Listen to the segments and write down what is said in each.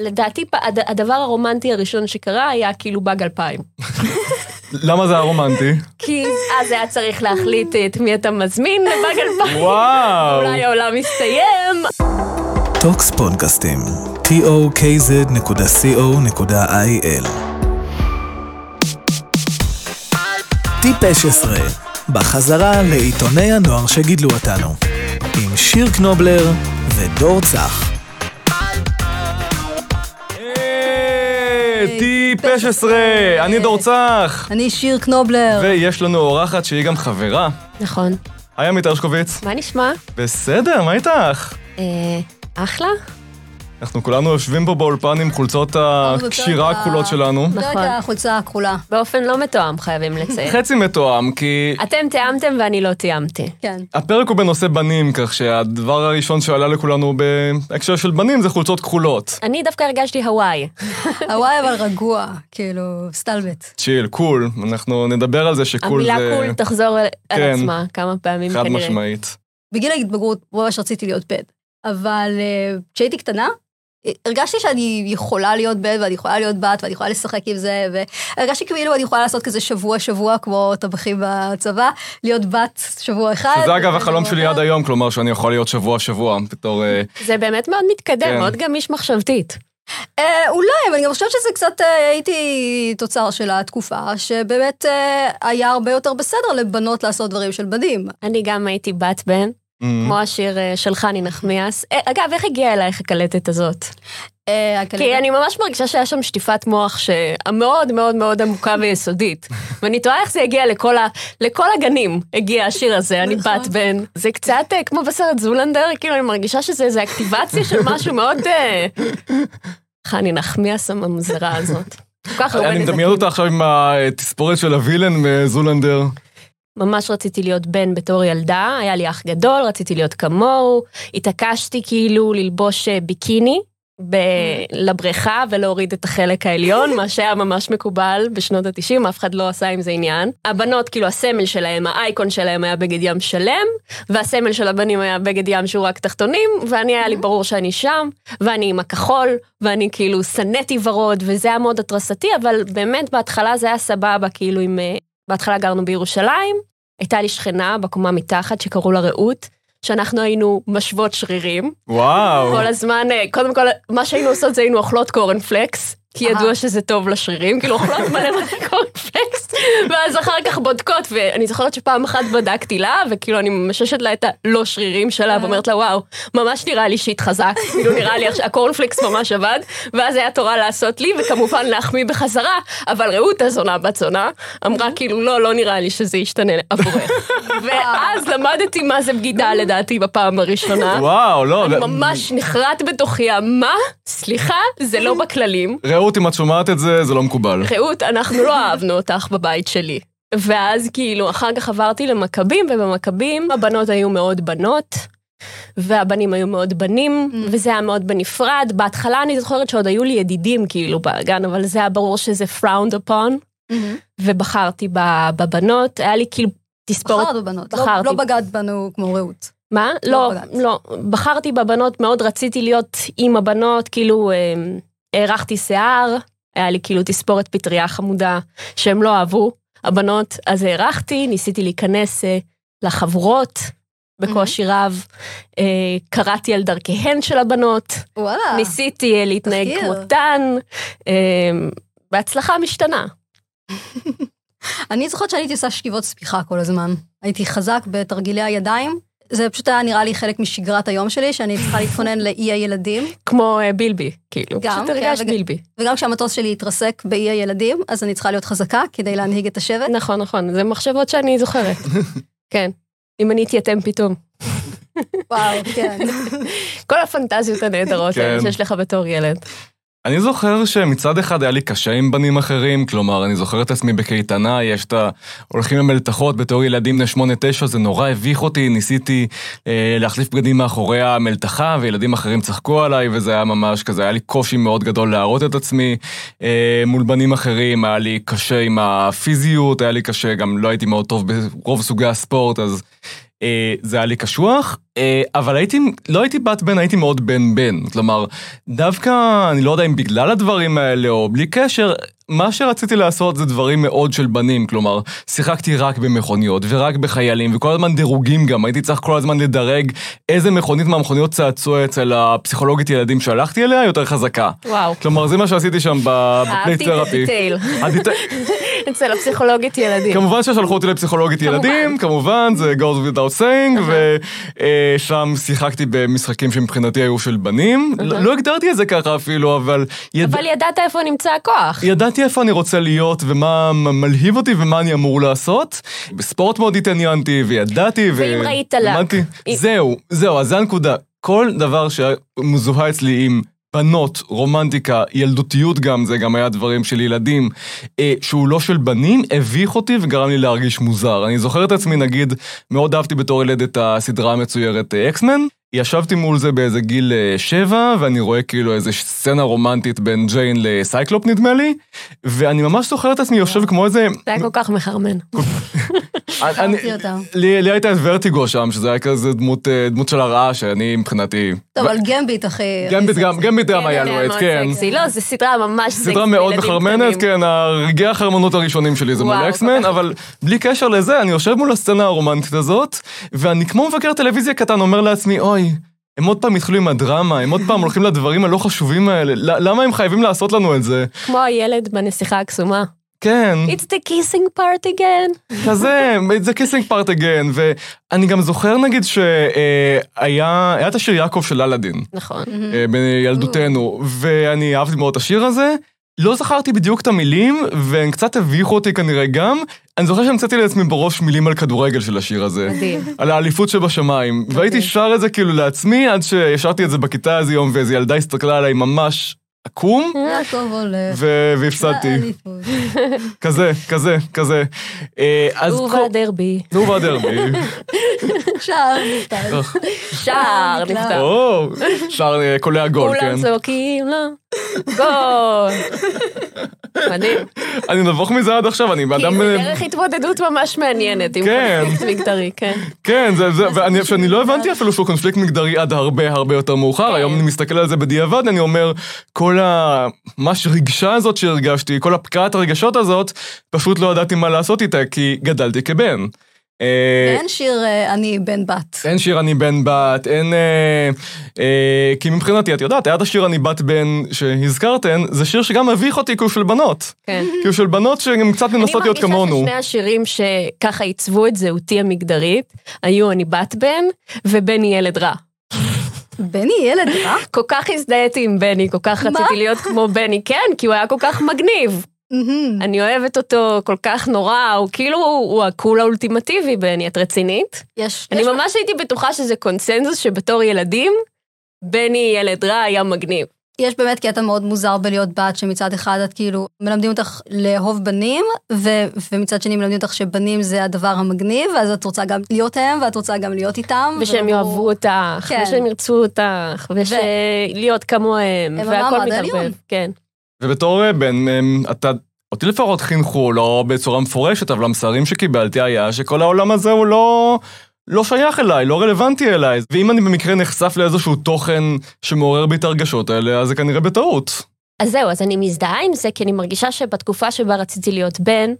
לדעתי הדבר הרומנטי הראשון שקרה היה כאילו באג 2000. למה זה היה רומנטי? כי אז היה צריך להחליט את מי אתה מזמין לבאג 2000. וואו. אולי העולם יסתיים. טוקס פודקאסטים, tokz.co.il טיפש עשרה, בחזרה לעיתוני הנוער שגידלו אותנו, עם שיר קנובלר ודור צח. היי, טיפש עשרה, אני דור צח. אני שיר קנובלר. ויש לנו אורחת שהיא גם חברה. נכון. היי עמית הרשקוביץ. מה נשמע? בסדר, מה איתך? אה, אחלה? אנחנו כולנו יושבים פה באולפן עם חולצות הקשירה הכחולות שלנו. זאת נכון. החולצה הכחולה. באופן לא מתואם חייבים לציין. חצי מתואם, כי אתם תיאמתם ואני לא תיאמתי. כן. הפרק הוא בנושא בנים, כך שהדבר הראשון שעלה לכולנו בהקשר של בנים זה חולצות כחולות. אני דווקא הרגשתי הוואי. הוואי אבל רגוע, כאילו, סטלבט. chill, cool, אנחנו נדבר על זה ש cool זה... המילה cool תחזור על כן. עצמה כמה פעמים חד כנראה. משמעית. בגיל ההתבגרות ממש רציתי להיות בן. אבל אה, כשהייתי קטנה, הרגשתי שאני יכולה להיות בן ואני יכולה להיות בת ואני יכולה לשחק עם זה, והרגשתי כאילו אני יכולה לעשות כזה שבוע-שבוע כמו טבחים בצבא, להיות בת שבוע אחד. שזה אגב החלום שלי עד. היום, כלומר שאני יכול להיות שבוע-שבוע בתור... אה, זה באמת מאוד מתקדם, כן. מאוד גמיש מחשבתית. אה, אולי, אבל אני גם חושבת שזה קצת, אה, הייתי תוצר של התקופה, שבאמת אה, היה הרבה יותר בסדר לבנות לעשות דברים של בנים. אני גם הייתי בת בן, כמו השיר אה, של חני נחמיאס. אה, אגב, איך הגיעה אלייך הקלטת הזאת? אה, כי אני ממש מרגישה שהיה שם שטיפת מוח שמאוד מאוד מאוד עמוקה ויסודית. ואני תוהה איך זה הגיע לכל, ה... לכל הגנים, הגיע השיר הזה, אני נכון. בת בן. זה קצת כמו בסרט זולנדר, כאילו אני מרגישה שזה איזה אקטיבציה של משהו מאוד... חני נחמיאס הממזרה הזאת. כל כך הרבה אני מדמיין. אותה עכשיו עם התספורת של הווילן מזולנדר. ממש רציתי להיות בן בתור ילדה, היה לי אח גדול, רציתי להיות כמוהו, התעקשתי כאילו ללבוש אה, ביקיני ב... לבריכה ולהוריד את החלק העליון, מה שהיה ממש מקובל בשנות ה-90, אף אחד לא עשה עם זה עניין. הבנות, כאילו הסמל שלהם, האייקון שלהם היה בגד ים שלם, והסמל של הבנים היה בגד ים שהוא רק תחתונים, ואני היה לי ברור שאני שם, ואני עם הכחול, ואני כאילו שנאתי ורוד, וזה היה מאוד התרסתי, אבל באמת בהתחלה זה היה סבבה, כאילו עם... בהתחלה גרנו בירושלים, הייתה לי שכנה בקומה מתחת שקראו לה רעות, שאנחנו היינו משוות שרירים. וואו. כל הזמן, אה, קודם כל, מה שהיינו עושות זה היינו אוכלות קורנפלקס, כי ידוע. שזה טוב לשרירים, כאילו אוכלות מלא מלא קורנפלקס, ואז אחר כך בודקות, ואני זוכרת שפעם אחת בדקתי לה, וכאילו אני מששת לה את הלא שרירים שלה, ואומרת לה, וואו, ממש נראה לי שהתחזקת, כאילו נראה לי עכשיו, הקורנפלקס ממש עבד, ואז היה תורה לעשות לי, וכמובן להחמיא בחזרה, אבל רעות הזונה בת זונה, אמרה כאילו, לא, לא נראה לי שזה ישתנה עבורך. ואז למדתי מה זה בגידה לדעתי בפעם הראשונה. וואו, לא. אני ממש נחרט בתוכי, מה? סליחה, זה לא בכללים. רעות, אם את שומעת את זה, זה לא מקובל. רעות, אנחנו לא אהבנו אותך בבית שלי. ואז כאילו, אחר כך עברתי למכבים, ובמכבים הבנות היו מאוד בנות, והבנים היו מאוד בנים, וזה היה מאוד בנפרד. בהתחלה אני זוכרת שעוד היו לי ידידים כאילו בגן, אבל זה היה ברור שזה frowned upon, ובחרתי ב- בבנות, היה לי כאילו תספורת... בחרת בבנות, לא- בחרתי. לא בגד בנו כמו רעות. מה? לא לא, בגדת. לא. בחרתי בבנות, מאוד רציתי להיות עם הבנות, כאילו, אה, הארכתי שיער, היה לי כאילו תספורת פטריה חמודה שהם לא אהבו, הבנות, אז הארכתי, ניסיתי להיכנס אה, לחברות בקושי רב, אה, קראתי על דרכיהן של הבנות, וואלה. ניסיתי אה, להתנהג תחקיר. כמותן, בהצלחה משתנה. אני זוכרת שאני הייתי עושה שכיבות ספיחה כל הזמן. הייתי חזק בתרגילי הידיים. זה פשוט היה נראה לי חלק משגרת היום שלי, שאני צריכה להתכונן לאי הילדים. כמו אה, בילבי, כאילו, גם, פשוט כן, הרגשת וג- בילבי. וגם כשהמטוס שלי התרסק באי הילדים, אז אני צריכה להיות חזקה כדי להנהיג את השבט. נכון, נכון, זה מחשבות שאני זוכרת. כן, אם אני אתייתם פתאום. וואו, כן. כל הפנטזיות הנהדרות כן. שיש לך בתור ילד. אני זוכר שמצד אחד היה לי קשה עם בנים אחרים, כלומר, אני זוכר את עצמי בקייטנה, יש את ה... הולכים למלתחות בתור ילדים בני שמונה תשע, זה נורא הביך אותי, ניסיתי אה, להחליף בגדים מאחורי המלתחה, וילדים אחרים צחקו עליי, וזה היה ממש כזה, היה לי קושי מאוד גדול להראות את עצמי אה, מול בנים אחרים, היה לי קשה עם הפיזיות, היה לי קשה, גם לא הייתי מאוד טוב ברוב סוגי הספורט, אז... אה, זה היה לי קשוח, אבל הייתי, לא הייתי בת בן, הייתי מאוד בן בן. כלומר, דווקא, אני לא יודע אם בגלל הדברים האלה או בלי קשר, מה שרציתי לעשות זה דברים מאוד של בנים, כלומר, שיחקתי רק במכוניות ורק בחיילים, וכל הזמן דירוגים גם, הייתי צריך כל הזמן לדרג איזה מכונית מהמכוניות צעצוע אצל הפסיכולוגית ילדים שהלכתי אליה יותר חזקה. וואו. כלומר, זה מה שעשיתי שם ב play אהבתי את therapy. ה detail. אצל הפסיכולוגית ילדים. כמובן ששלחו אותי לפסיכולוגית. ילדים, כמובן, זה goes without saying, ושם שיחקתי במשחקים שמבחינתי היו של בנים. לא לא הגדרתי את זה ככה אפילו, אבל... יד- אבל ידעת איפה נמצא הכוח. ידעתי איפה אני רוצה להיות ומה מלהיב אותי ומה אני אמור לעשות. בספורט מאוד התעניינתי וידעתי ו... ואם ראית לק. אם- זהו, זהו, אז זה הנקודה. כל דבר שמזוהה אצלי עם בנות, רומנטיקה, ילדותיות גם, זה גם היה דברים של ילדים, אה, שהוא לא של בנים, הביך אותי וגרם לי להרגיש מוזר. אני זוכר את עצמי, נגיד, מאוד אהבתי בתור ילד את הסדרה המצוירת אה, X-Men. ישבתי מול זה באיזה גיל אה, שבע, ואני רואה כאילו איזה סצנה רומנטית בין ג'יין לסייקלופ נדמה לי, ואני ממש זוכר את עצמי יושב כמו איזה... זה היה כל כך מחרמן. אני- אותם. לי לי הייתה את ורטיגו שם, שזה היה כזה דמות, אה, דמות של הרעה, שאני מבחינתי... טוב, אבל גמביט, אחי. גמביט גם, גמביט גם היה לו את, כן. סקסי. לא, זו סדרה ממש סקסי. סדרה מאוד מחרמנת. כן, הרגעי החרמנות הראשונים שלי זה מול אקסמן, כך. אבל בלי קשר לזה, אני יושב מול הסצנה הרומנטית הזאת, ואני כמו מבקר טלוויזיה קטן אומר לעצמי, אוי, הם עוד פעם התחילו עם הדרמה, הם עוד פעם הולכים לדברים הלא חשובים האלה, למה הם חייבים לעשות לנו את זה? כמו הילד בנסיכה הקסומה. כן. It's the kissing part again. כזה, זה קיסינג פארט אגן, ואני גם זוכר נגיד שהיה היה את השיר יעקב של אלאדין, נכון. אה, בילדותנו, ואני אהבתי מאוד את השיר הזה. לא זכרתי בדיוק את המילים, והם קצת הביכו אותי כנראה גם. אני זוכר שהמצאתי לעצמי בראש מילים על כדורגל של השיר הזה. מדהים. על האליפות שבשמיים. והייתי שר את זה כאילו לעצמי, עד שישרתי את זה בכיתה איזה יום, ואיזו ילדה הסתכלה עליי ממש עקום. ו- והפסדתי. כזה, כזה, כזה. אה, אז הוא כל- והדרבי. נו והדרבי. שער נפתח. שער. נפתח. או, שער קולע גול, כן. כולם צועקים לו. גול. מדהים. אני נבוך מזה עד עכשיו, אני כי באדם... זה אה, דרך התמודדות ממש מעניינת עם כן. קונפליקט מגדרי, כן. כן, זה, זה, ואני, שאני לא הבנתי אפילו שהוא קונפליקט מגדרי עד הרבה הרבה יותר מאוחר, כן. היום אני מסתכל על זה בדיעבד, אני אומר, כל ה... מה שרגשה הזאת שהרגשתי, כל הפקעת הרגשות הזאת, פשוט לא ידעתי מה לעשות איתה, כי גדלתי כבן. אה, אין שיר אה, אני בן בת. אין שיר אני בן בת, אין... אה, אה, כי מבחינתי, את יודעת, עד השיר אני בת בן שהזכרתן, זה שיר שגם מביך אותי כי הוא של בנות. כן. כי הוא של בנות שהן קצת מנסות להיות אני כמונו. מרגישה ששני השירים שככה עיצבו את זהותי המגדרית, היו אני בת בן ובני ילד רע. בני ילד רע? כל כך הזדהיתי עם בני, כל כך? רציתי להיות כמו בני, כן, כי הוא היה כל כך מגניב. מהמם. אני אוהבת אותו כל כך נורא, הוא כאילו, הוא הקול האולטימטיבי בני, את רצינית? יש... אני יש- ממש הייתי בטוחה שזה קונסנזוס שבתור ילדים, בני ילד רע היה מגניב. יש באמת קטע מאוד מוזר בלהיות בת, שמצד אחד את כאילו מלמדים אותך לאהוב בנים, ו- ומצד שני מלמדים אותך שבנים זה הדבר המגניב, ואז את רוצה גם להיות הם, ואת רוצה גם להיות איתם. ושהם ולא- יאהבו אותך, כן. ושהם ירצו אותך, ושלהיות כמוהם, הם והכל. מתערבב. כן. ובתור אה, בן, אמ, אתה, אותי לפחות חינכו, לא בצורה מפורשת, אבל המסרים שקיבלתי היה שכל העולם הזה הוא לא, לא שייך אליי, לא רלוונטי אליי. ואם אני במקרה נחשף לאיזשהו תוכן שמעורר בי את הרגשות האלה, אז זה כנראה בטעות. אז זהו, אז אני מזדהה עם זה, כי אני מרגישה שבתקופה שבה רציתי להיות בן,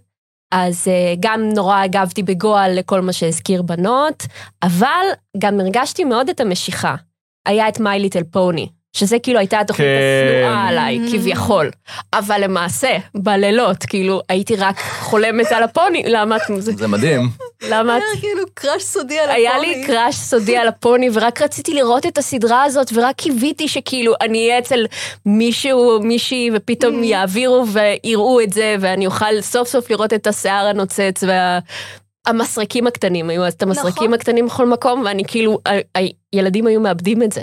אז uh, גם נורא הגבתי בגועל לכל מה שהזכיר בנות, אבל גם הרגשתי מאוד את המשיכה. היה את My Little Pony, שזה כאילו הייתה התוכנית כן. השנואה עליי, כביכול. אבל למעשה, בלילות, כאילו, הייתי רק חולמת על הפוני, למה את... זה- זה מדהים. למה את... היה כאילו קראש סודי על היה הפוני. לי קראש סודי על הפוני, ורק רציתי לראות את הסדרה הזאת, ורק קיוויתי שכאילו אני אהיה אצל מישהו, מישהי, ופתאום יעבירו ויראו את זה, ואני אוכל סוף סוף לראות את השיער הנוצץ וה... המסרקים הקטנים היו אז את המסרקים נכון. הקטנים בכל מקום, ואני כאילו, הילדים היו מאבדים את זה.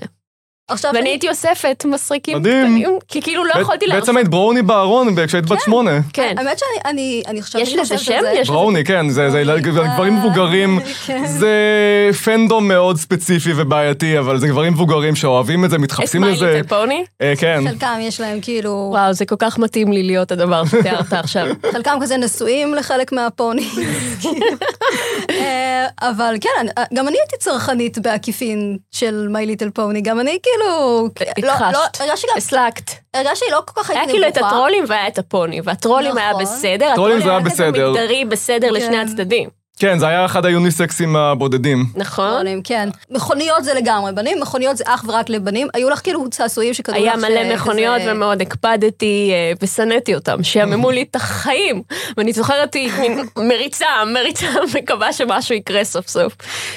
עכשיו ואני אני- הייתי אוספת מסריקים. קטנים, כי כאילו לא יכולתי בעצם להרשות. היית בראוני בארון כשהיית בת שמונה. כן. האמת שאני אני- אני חושבת יש שאני לזה חושבת שם? בראוני, כן, זה זה גברים מבוגרים. כן. זה פנדום מאוד ספציפי ובעייתי, אבל זה גברים מבוגרים שאוהבים את זה, מתחפשים מיי לזה. ליטל פוני? אה, כן. חלקם יש להם כאילו, וואו, זה כל כך מתאים לי להיות הדבר שתיארת עכשיו. חלקם כזה נשואים לחלק מהפוני. אה, אבל כן, גם אני הייתי צרכנית בעקיפין של My Little Pony, גם אני כאילו, לא, הכחשת. לא, הרגשתי גם, הסלקת. הרגשתי לא כל כך היה הייתי כאילו את נבוכה. הטרולים והיה את הפוני, והטרולים היה נכון. בסדר, טרולים זה היה כזה בסדר. מגדרי בסדר לשני כן. הצדדים, כן, זה היה אחד היוניסקסים הבודדים. נכון? כן. מכוניות זה לגמרי בנים, מכוניות זה אך ורק לבנים. היו לך כאילו צעצועים שכתבו לך היה מלא מכוניות כזה- ומאוד הקפדתי אה, ושנאתי אותם, שיעממו לי את החיים. ואני זוכרת מריצה, מריצה, מקווה שמשהו יקרה סוף סוף.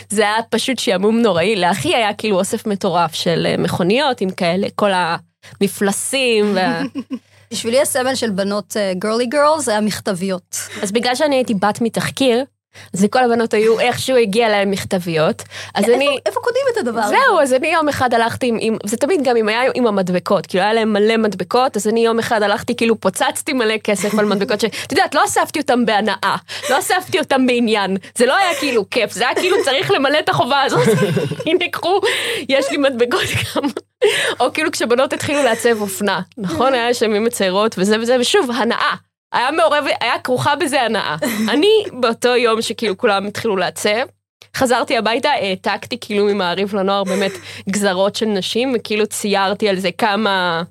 זה היה פשוט שעמום נוראי. לאחי היה כאילו אוסף מטורף של אה, מכוניות עם כאלה, כל המפלסים. וה... בשבילי הסמל של בנות גרלי גרל זה היה מכתביות. אז בגלל שאני הייתי בת מתחקיר, אז לכל הבנות היו איכשהו הגיע להם מכתביות. אז אני... איפה- קונים את הדבר הזה? זהו, אז אני יום אחד הלכתי עם, עם, זה תמיד גם אם היה עם המדבקות, כאילו היה להם מלא מדבקות, אז אני יום אחד הלכתי, כאילו פוצצתי מלא כסף על מדבקות ש... את יודעת, לא אספתי אותם בהנאה, לא אספתי אותם בעניין, זה לא היה כאילו כיף, זה היה כאילו צריך למלא את החובה הזאת. הנה קחו, יש לי מדבקות גם. או כאילו כשבנות התחילו לעצב אופנה, נכון? היה שם עם מציירות וזה וזה, ושוב, הנאה. היה מעורב, היה כרוכה בזה הנאה. אני, באותו יום שכאילו כולם התחילו לעצב, חזרתי הביתה, העתקתי כאילו ממעריב לנוער באמת גזרות של נשים, וכאילו ציירתי על זה כמה...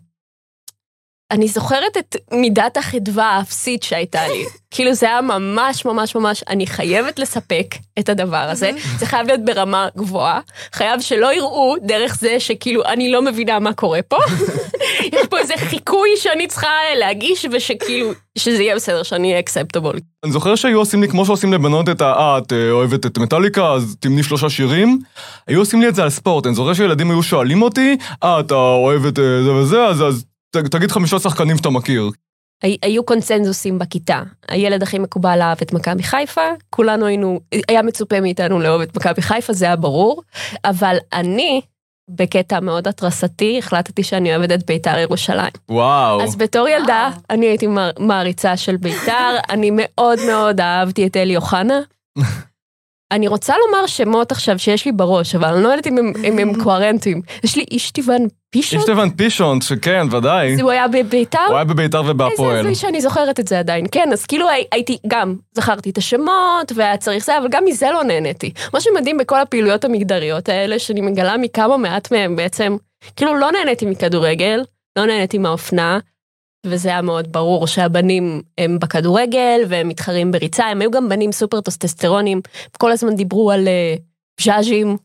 אני זוכרת את מידת החדווה האפסית שהייתה לי. כאילו זה היה ממש ממש ממש, אני חייבת לספק את הדבר הזה, זה חייב להיות ברמה גבוהה, חייב שלא יראו דרך זה שכאילו אני לא מבינה מה קורה פה. יש פה איזה חיקוי שאני צריכה להגיש ושכאילו, שזה יהיה בסדר, שאני אהיה אקספטבול. אני זוכר שהיו עושים לי, כמו שעושים לבנות את ה... אה, את אה, אוהבת את מטאליקה, אז תמני שלושה שירים. היו עושים לי את זה על ספורט. אני זוכר שילדים היו שואלים אותי, אה, אתה אוהב את אה, זה וזה, אז, תגיד חמישה שחקנים שאתה מכיר. הי- היו קונצנזוסים בכיתה. הילד הכי מקובל אהב את מכבי חיפה, כולנו היינו, היה מצופה מאיתנו לאהוב את מכבי חיפה, זה היה ברור, אבל אני, בקטע מאוד התרסתי, החלטתי שאני אוהבת את בית"ר ירושלים. וואו. אז בתור ילדה, וואו. אני הייתי מע- מעריצה של בית"ר, אני מאוד מאוד אהבתי את אלי אוחנה. אני רוצה לומר שמות עכשיו שיש לי בראש, אבל אני לא יודעת אם הם, קוהרנטיים. יש לי איש טיוון פישוט, אישטבן פישון, שכן, ודאי. הוא היה בבית"ר, הוא היה בביתר איזה ובהפועל. הזוי שאני זוכרת את זה עדיין. כן, אז כאילו הי- הייתי, גם זכרתי את השמות, והיה צריך זה, אבל גם מזה לא נהניתי. מה שמדהים בכל הפעילויות המגדריות האלה, שאני מגלה מכמה מעט מהם בעצם, כאילו לא נהניתי מכדורגל, לא נהניתי מהאופנה, וזה היה מאוד ברור שהבנים הם בכדורגל, והם מתחרים בריצה, הם היו גם בנים סופר טוסטסטרונים, כל הזמן דיברו על אה, ז'אז'ים,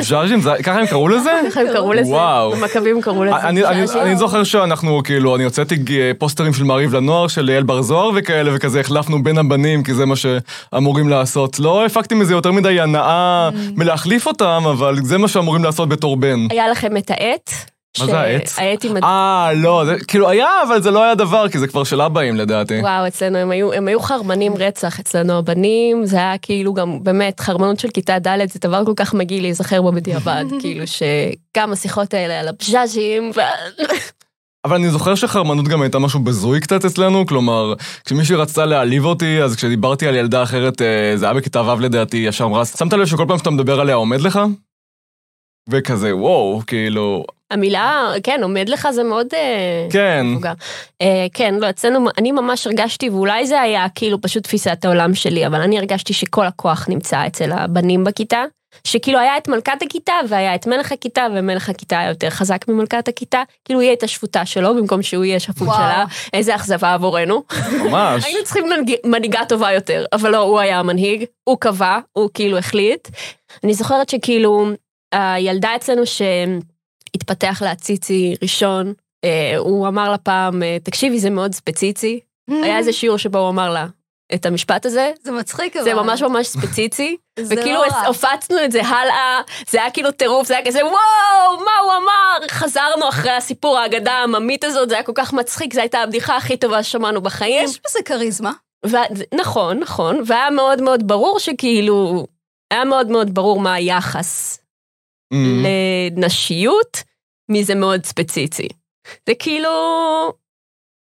ז'אז'ים, ככה הם קראו לזה? איך הם קראו לזה? וואו. במכבים קראו לזה ז'אז'ים. אני זוכר שאנחנו, כאילו, אני הוצאתי ג- פוסטרים של מעריב לנוער של אייל בר זוהר וכאלה, וכזה החלפנו בין הבנים, כי זה מה שאמורים לעשות. לא הפקתי מזה יותר מדי הנאה מלהחליף אותם, אבל זה מה שאמורים לעשות בתור בן. היה לכם את העט. מה זה העט? העט עם אה, לא, זה כאילו היה, אבל זה לא היה דבר, כי זה כבר של אבאים לדעתי. וואו, אצלנו הם היו, הם היו חרמנים רצח, אצלנו הבנים, זה היה כאילו גם, באמת, חרמנות של כיתה ד' זה דבר כל כך מגעיל להיזכר בו בדיעבד, כאילו שגם השיחות האלה על הבז'אז'ים, ו... אבל אני זוכר שחרמנות גם הייתה משהו בזוי קצת אצלנו, כלומר, כשמישהי רצתה להעליב אותי, אז כשדיברתי על ילדה אחרת, אה, זה היה בכיתה ו' לדעתי, ישר אמרה, שמת לב שכל פעם שאתה מדבר עליה עומד לך? וכזה, וואו, כאילו, המילה, כן, עומד לך זה מאוד... אה, כן. מבוגר. אה, כן, לא, אצלנו, אני ממש הרגשתי, ואולי זה היה כאילו פשוט תפיסת העולם שלי, אבל אני הרגשתי שכל הכוח נמצא אצל הבנים בכיתה. שכאילו היה את מלכת הכיתה והיה את מלך הכיתה ומלך הכיתה היה יותר חזק ממלכת הכיתה כאילו היא הייתה שפוטה שלו במקום שהוא יהיה שפוט. שלה איזה אכזבה עבורנו ממש. היינו צריכים מנהיג- מנהיגה טובה יותר, אבל לא, הוא היה המנהיג, הוא קבע, הוא כאילו החליט. אני זוכרת שכאילו, הילדה אצלנו שהתפתח לעציצי ראשון, אה, הוא אמר לה פעם, אה, תקשיבי, זה מאוד ספציצי. היה איזה שיעור שבו הוא אמר לה את המשפט הזה, זה מצחיק אבל. זה ממש ממש ספציצי, וכאילו לא רע. הפצנו את זה הלאה, זה היה כאילו טירוף, זה היה כזה וואו, מה הוא אמר? חזרנו אחרי הסיפור, האגדה העממית הזאת, זה היה כל כך מצחיק, זו הייתה הבדיחה הכי טובה ששמענו בחיים. יש בזה כריזמה. ו- נכון, נכון, והיה מאוד מאוד ברור שכאילו, היה מאוד מאוד ברור מה היחס Mm. לנשיות, מי זה מאוד ספציפי. זה כאילו,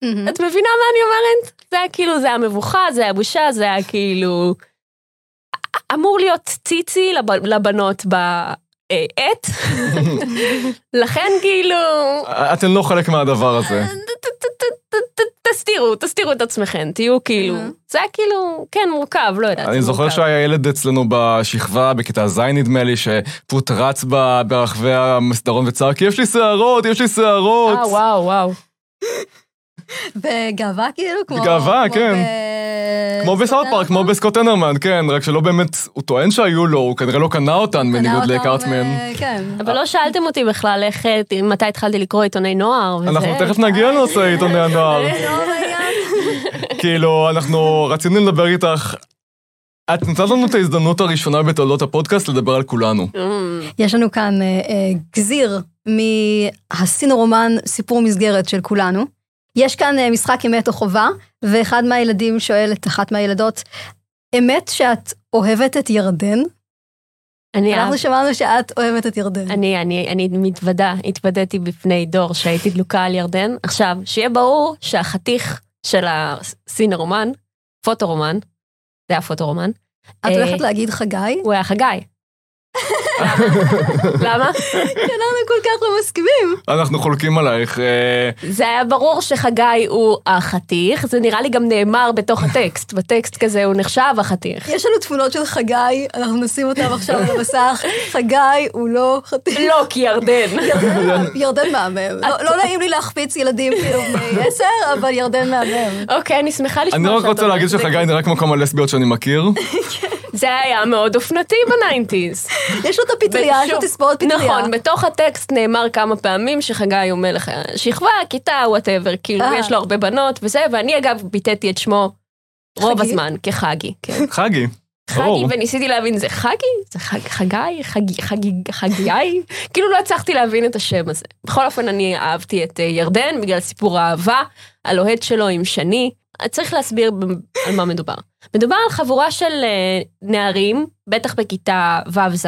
מהמם. את מבינה מה אני אומרת? זה היה כאילו, זה היה מבוכה, זה היה בושה, זה היה כאילו... אמור להיות ציצי לב, לבנות בעט, לכן כאילו, אתן לא חלק מהדבר הזה. תסתירו, תסתירו את עצמכם, תהיו כאילו. זה היה כאילו, כן, מורכב, לא יודעת. אני זוכר. שהיה ילד אצלנו בשכבה, בכיתה ז' נדמה לי, שפשוט רץ ברחבי המסדרון וצעק, יש לי שערות, יש לי שערות. אה, וואו, וואו. בגאווה כאילו? כמו... בגאווה, כמו כן. ב- כמו בסאוט פארק, כמו? בסקוט הנרמן, כן, רק שלא באמת, הוא טוען שהיו לו, הוא כנראה לא קנה אותן בניגוד לקארטמן. אה, כן. אבל לא שאלתם אותי בכלל איך, אה, מתי התחלתי לקרוא עיתוני נוער. וזה. אנחנו תכף נגיע לנושא עיתוני הנוער. לא בעניין. כאילו, אנחנו רצינו לדבר איתך. את נתת לנו את ההזדמנות הראשונה בתולדות הפודקאסט לדבר על כולנו. אמ, יש לנו כאן אה, אה, גזיר מהסינורומן סיפור מסגרת של כולנו. יש כאן אה, משחק אמת או חובה, ואחד מהילדים שואל את אחת מהילדות, אמת שאת אוהבת את ירדן? אני אנחנו אהב- שמענו שאת אוהבת את ירדן. אני, אני, אני מתוודה, התוודעתי בפני דור שהייתי דלוקה על ירדן. עכשיו, שיהיה ברור שהחתיך של הסינרומן, פוטורומן, זה היה פוטורומן, את אה, הולכת להגיד חגי? הוא היה חגי. למה? כי אנחנו כל כך לא מסכימים. אנחנו חולקים עלייך. אה, זה היה ברור שחגי הוא החתיך, זה נראה לי גם נאמר בתוך הטקסט, בטקסט כזה הוא נחשב החתיך. יש לנו תמונות של חגי, אנחנו נשים אותם עכשיו על המסך. חגי הוא לא חתיך. לא, כי ירדן. ירדן- מהמם. לא- לא נעים לי להחפיץ ילדים כאילו בני עשר, אבל ירדן מהמם. אוקיי, אני שמחה לשמוע אני רק שאתה רוצה להגיד שחגי נראה כמו כמה לסביות שאני מכיר. זה היה מאוד אופנתי ב nineties. יש לו את הפטריה, יש לו תספורת פטריה. נכון, בתוך הטקסט נאמר כמה פעמים שחגי הוא מלך השכבה, כיתה, whatever, כאילו, אה. יש לו הרבה בנות וזה, ואני אגב ביטאתי את שמו רוב? הזמן כחגי, כן. חגי. חגי. וניסיתי להבין, זה חגי? זה חג, חגי? חגי? חגי? חגי? כאילו לא הצלחתי להבין את השם הזה. בכל אופן, אני אהבתי את אה, ירדן בגלל סיפור האהבה, הלוהט שלו עם שני. צריך להסביר על מה מדובר. מדובר על חבורה של אה, נערים, בטח בכיתה ו'-ז',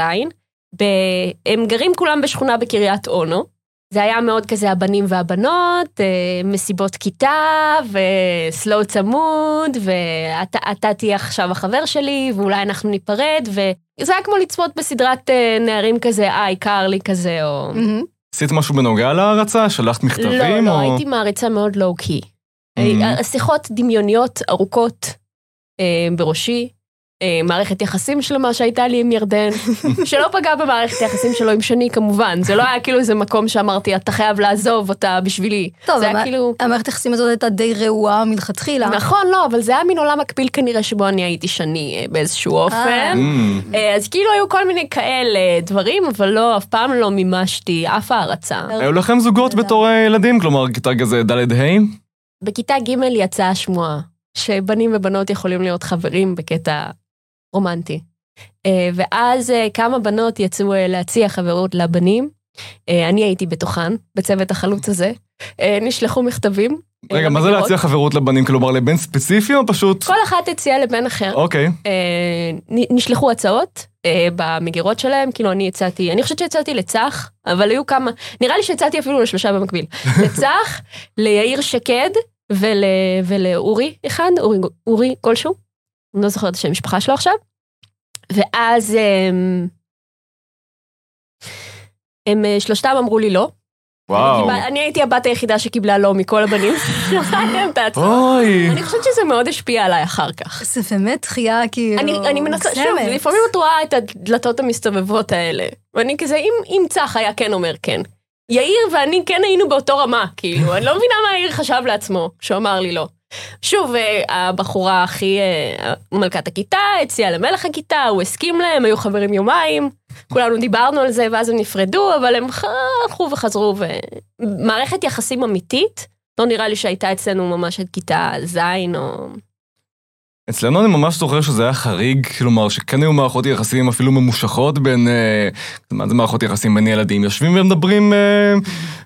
הם גרים כולם בשכונה בקריית אונו. זה היה מאוד כזה הבנים והבנות, אה, מסיבות כיתה, וסלואו צמוד, ואתה אתה תהיה עכשיו החבר שלי, ואולי אנחנו ניפרד, וזה היה כמו לצפות בסדרת אה, נערים כזה, אה, קרלי כזה, או... עשית משהו בנוגע להערצה? שלחת לא, מכתבים? לא, או- הייתי מעריצה מאוד לואו-קי. Mhm. שיחות דמיוניות ארוכות בראשי, אה, מערכת יחסים שלמה שהייתה לי עם ירדן, שלא פגע במערכת היחסים שלו עם שני כמובן, זה לא היה כאילו איזה מקום שאמרתי, אתה חייב לעזוב אותה בשבילי. טוב, זה היה כאילו... המערכת היחסים הזאת הייתה די רעועה מלכתחילה. נכון, לא, אבל זה היה מין עולם מקביל כנראה שבו אני הייתי שני אה, באיזשהו אופן. Mm. אה, אז כאילו היו כל מיני כאלה דברים, אבל לא, אף פעם לא מימשתי אף הערצה. היו לכם זוגות בתור אה, ילדים? כלומר, כיתה כזה ד'-ה'? בכיתה ג' יצאה שמועה שבנים ובנות יכולים להיות חברים בקטע רומנטי. אה, ואז אה, כמה בנות יצאו אה, להציע חברות לבנים. אני הייתי בתוכן, בצוות החלוץ הזה. נשלחו מכתבים. רגע, מה זה. להציע חברות לבנים? כלומר, לבן ספציפי או פשוט... כל אחת הציעה לבן אחר. אוקיי. נשלחו הצעות במגירות שלהם, כאילו אני הצעתי, אני חושבת שהצעתי לצח, אבל היו כמה, נראה לי שהצעתי אפילו לשלושה במקביל. לצח, ליאיר שקד ול, ולאורי אחד, אורי, אורי כלשהו, אני לא זוכרת את השם המשפחה שלו עכשיו. ואז הם, הם אה, שלושתם אמרו לי לא. וואו. קיבל- אני הייתי הבת היחידה שקיבלה לא מכל הבנים. אוי. אני חושבת שזה מאוד השפיע עליי אחר כך. זה באמת דחייה כאילו... אני, אני מנסה, שוב. לפעמים את רואה את הדלתות המסתובבות האלה, ואני כזה, אם, אם צח היה כן אומר כן. יאיר ואני כן היינו באותו רמה, כאילו, אני לא מבינה מה יאיר חשב לעצמו, כשהוא אמר לי לא. שוב, אה, הבחורה הכי, אה, מלכת הכיתה, הציעה למלך הכיתה, הוא הסכים להם, היו חברים יומיים, כולנו דיברנו על זה, ואז הם נפרדו, אבל הם הלכו וחזרו, ומערכת יחסים אמיתית, לא נראה לי שהייתה אצלנו ממש עד כיתה ז' או... אצלנו אני ממש זוכר שזה היה חריג, כלומר שכן היו מערכות יחסים אפילו ממושכות בין, אה, מה זה מערכות יחסים בין ילדים? יושבים ומדברים אה,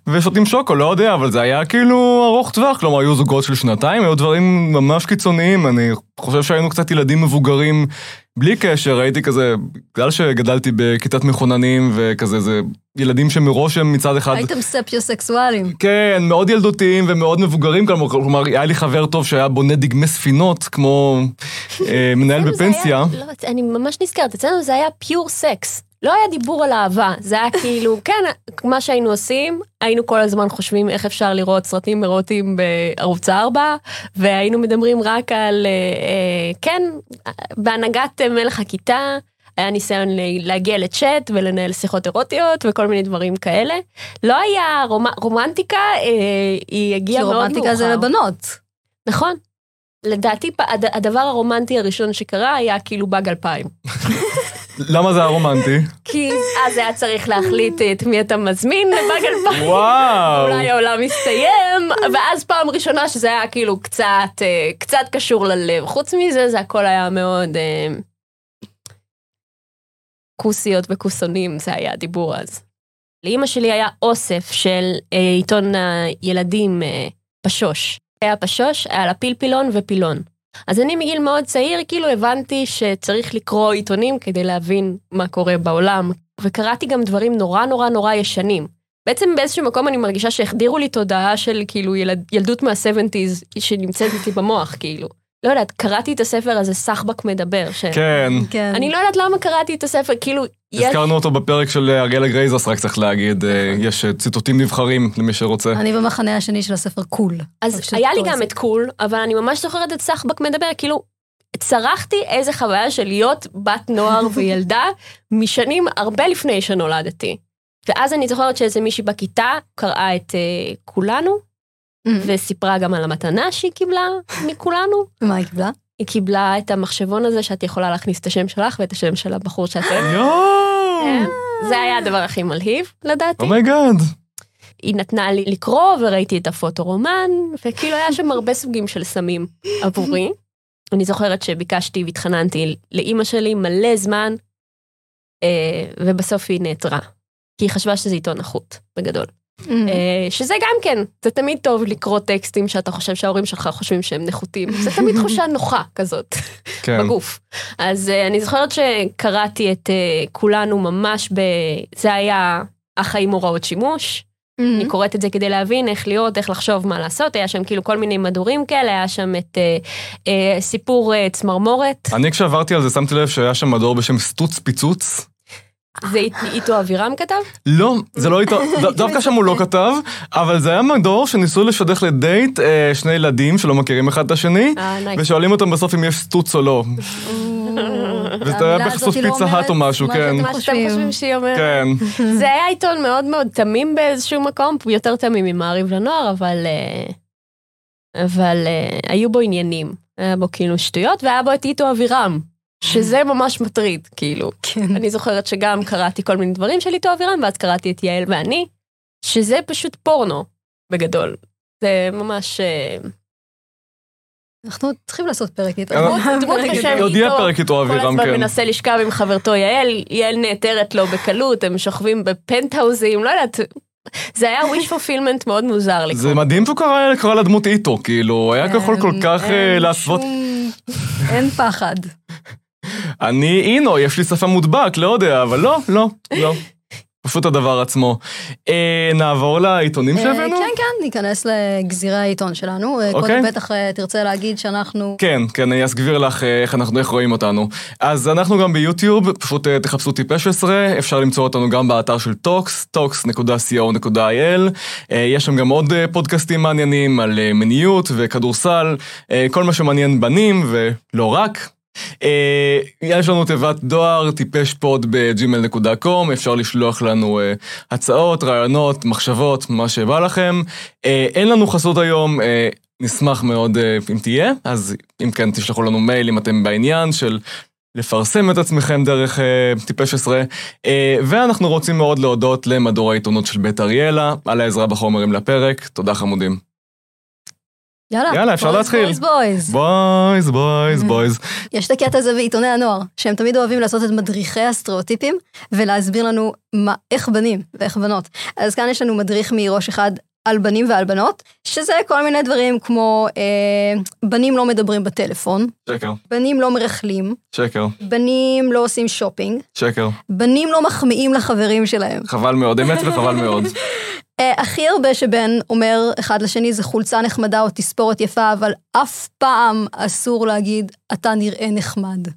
ושותים שוקו, לא יודע, אבל זה היה כאילו ארוך טווח, כלומר היו זוגות של שנתיים, היו דברים ממש קיצוניים, אני חושב שהיינו קצת ילדים מבוגרים בלי קשר, הייתי כזה, בגלל שגדלתי בכיתת מחוננים וכזה, זה ילדים שמראש הם מצד אחד... הייתם ספיוסקסואלים. כן, מאוד ילדותיים ומאוד מבוגרים, כלומר, כלומר, היה לי חבר טוב שהיה בונה דגמי ספינות, כמו אה, מנהל בפנסיה. היה- לא, אני ממש נזכרת, אצלנו זה היה פיור סקס. לא היה דיבור על אהבה, זה היה כאילו, כן, מה שהיינו עושים, היינו כל הזמן חושבים איך אפשר לראות סרטים אירוטיים בערוץ 4, והיינו מדברים רק על, אה, אה, כן, בהנהגת אה, מלך הכיתה, היה ניסיון להגיע לצ'אט ולנהל שיחות אירוטיות וכל מיני דברים כאלה. לא היה רומ, רומנטיקה, אה, היא כי הגיעה מאוד מאוחר. רומנטיקה זה לבנות. נכון. לדעתי הדבר הרומנטי הראשון שקרה היה כאילו באג 2000. למה זה היה רומנטי? כי אז היה צריך להחליט את מי אתה מזמין לבאג 2000. וואו. אולי העולם מסתיים, ואז פעם ראשונה שזה היה כאילו קצת, אה, קצת קשור ללב. חוץ מזה, זה הכל היה מאוד אה, כוסיות וכוסונים, זה היה הדיבור אז. לאימא שלי היה אוסף של אה, עיתון הילדים אה, פשוש. היה פשוש, היה לה פלפילון ופילון. אז אני מגיל מאוד צעיר כאילו הבנתי שצריך לקרוא עיתונים כדי להבין מה קורה בעולם, וקראתי גם דברים נורא נורא נורא ישנים. בעצם באיזשהו מקום אני מרגישה שהחדירו לי תודעה של כאילו ילד, ילדות מה-70's שנמצאת איתי במוח, כאילו. לא יודעת, קראתי את הספר הזה, סחבק מדבר. ש... כן. כן. אני לא יודעת למה קראתי את הספר, כאילו, יש... הזכרנו אותו בפרק של אריאלה גרייזוס, רק צריך להגיד, אה, יש אה, ציטוטים נבחרים למי שרוצה. אני במחנה השני של הספר קול. אז היה לי גם זה. את קול, אבל אני ממש זוכרת את סחבק מדבר, כאילו, צרכתי איזה חוויה של להיות בת נוער וילדה משנים הרבה לפני שנולדתי. ואז אני זוכרת שאיזה מישהי בכיתה קראה את אה, כולנו, וסיפרה גם על המתנה שהיא קיבלה מכולנו. ומה היא קיבלה? היא קיבלה את המחשבון הזה שאת יכולה להכניס את השם שלך ואת השם של הבחור שאת. יואו! כן. זה היה הדבר הכי מלהיב, לדעתי. Oh my god. היא נתנה לי לקרוא וראיתי את הפוטורומן, וכאילו היה שם הרבה סוגים של סמים עבורי. אני זוכרת שביקשתי והתחננתי לאימא שלי מלא זמן, אה, ובסוף היא נעתרה. כי היא חשבה שזה עיתון נחות, בגדול. אה, שזה גם כן, זה תמיד טוב לקרוא טקסטים שאתה חושב שההורים שלך חושבים שהם נחותים. זה תמיד תחושה נוחה כזאת. כן. בגוף. אז uh, אני זוכרת שקראתי את uh, כולנו ממש ב... זה היה החיים הוראות שימוש. אני קוראת את זה כדי להבין איך להיות, איך לחשוב מה לעשות. היה שם כאילו כל מיני מדורים כאלה, היה שם את uh, uh, סיפור uh, צמרמורת. אני כשעברתי על זה שמתי לב שהיה שם מדור בשם סטוץ פיצוץ. זה אית- איתו אבירם כתב? לא, זה לא איתו, דווקא שם הוא לא כתב, אבל זה היה מדור שניסו לשדך לדייט אה, שני ילדים שלא מכירים אחד את השני, אה. ושואלים אותם בסוף אם יש סטוץ או לא. וזה היה בחסות לא פיצה האט או משהו, כן. מה שאתם חושבים שהיא אומרת. כן. זה היה עיתון מאוד מאוד תמים באיזשהו מקום, הוא יותר תמים ממעריב לנוער, אבל, אה, אבל היו בו עניינים. היה בו כאילו שטויות, והיה בו את איתו אבירם, שזה ממש מטריד, כאילו. כן. אני זוכרת שגם קראתי כל מיני דברים של איתו אבירם, ואז קראתי את יעל ואני, שזה פשוט פורנו, בגדול. זה ממש... אה, אנחנו צריכים לעשות פרק איתו. דמות- בשם עוד יהיה איתו, פרק איתו כל אבירם, הזמן כן. מנסה לשכב עם חברתו יעל, יעל נעתרת לו בקלות, הם שוכבים בפנטהאוזים, לא יודעת. זה היה wish fulfillment מאוד מוזר לקרוא. זה מדהים שהוא קרא קרא לדמות איתו, כאילו, היה יכול כל כך אה, אין להסוות. אין פחד. אני אינו, יש לי שפה מודבק, לא יודע, אבל לא, לא, לא. פשוט הדבר עצמו. אה, נעבור לעיתונים אה, שהבאנו? כן, כן, ניכנס לגזירי העיתון שלנו. אה, אוקיי. קודם בטח אה, תרצה להגיד שאנחנו... כן, כן, אני אסביר לך איך אנחנו, איך רואים אותנו. אז אנחנו גם ביוטיוב, פשוט תחפשו טיפשעשרה, אפשר למצוא אותנו גם באתר של טוקס. אה, יש שם גם עוד פודקאסטים מעניינים על מיניות וכדורסל, כל מה שמעניין בנים ולא רק. אה, יש לנו תיבת דואר, טיפש פוד בג'ימל.קום, אפשר לשלוח לנו אה, הצעות, רעיונות, מחשבות, מה שבא לכם. אה, אין לנו חסות היום, נשמח מאוד אם תהיה, אז אם כן תשלחו לנו מייל אם אתם בעניין של לפרסם את עצמכם דרך טיפש 10. אה, ואנחנו רוצים מאוד להודות למדור העיתונות של בית אריאלה על העזרה בחומרים לפרק, תודה חמודים. יאללה, יאללה, אפשר להתחיל. בויז, בויז. בויז, בויז, בויז. יש את הקטע הזה בעיתוני הנוער, שהם תמיד אוהבים לעשות את מדריכי הסטריאוטיפים, ולהסביר לנו מה, איך בנים ואיך בנות. אז כאן יש לנו מדריך מראש אחד על בנים ועל בנות, שזה כל מיני דברים כמו אה, בנים לא מדברים בטלפון, שקר, בנים לא מרכלים, שקר, בנים לא עושים שופינג, שקר. בנים לא מחמיאים לחברים שלהם. חבל מאוד, אמת וחבל מאוד. אה, הכי הרבה שבן אומר אחד לשני זה חולצה נחמדה או תספורת יפה, אבל אף פעם אסור להגיד, אתה נראה נחמד.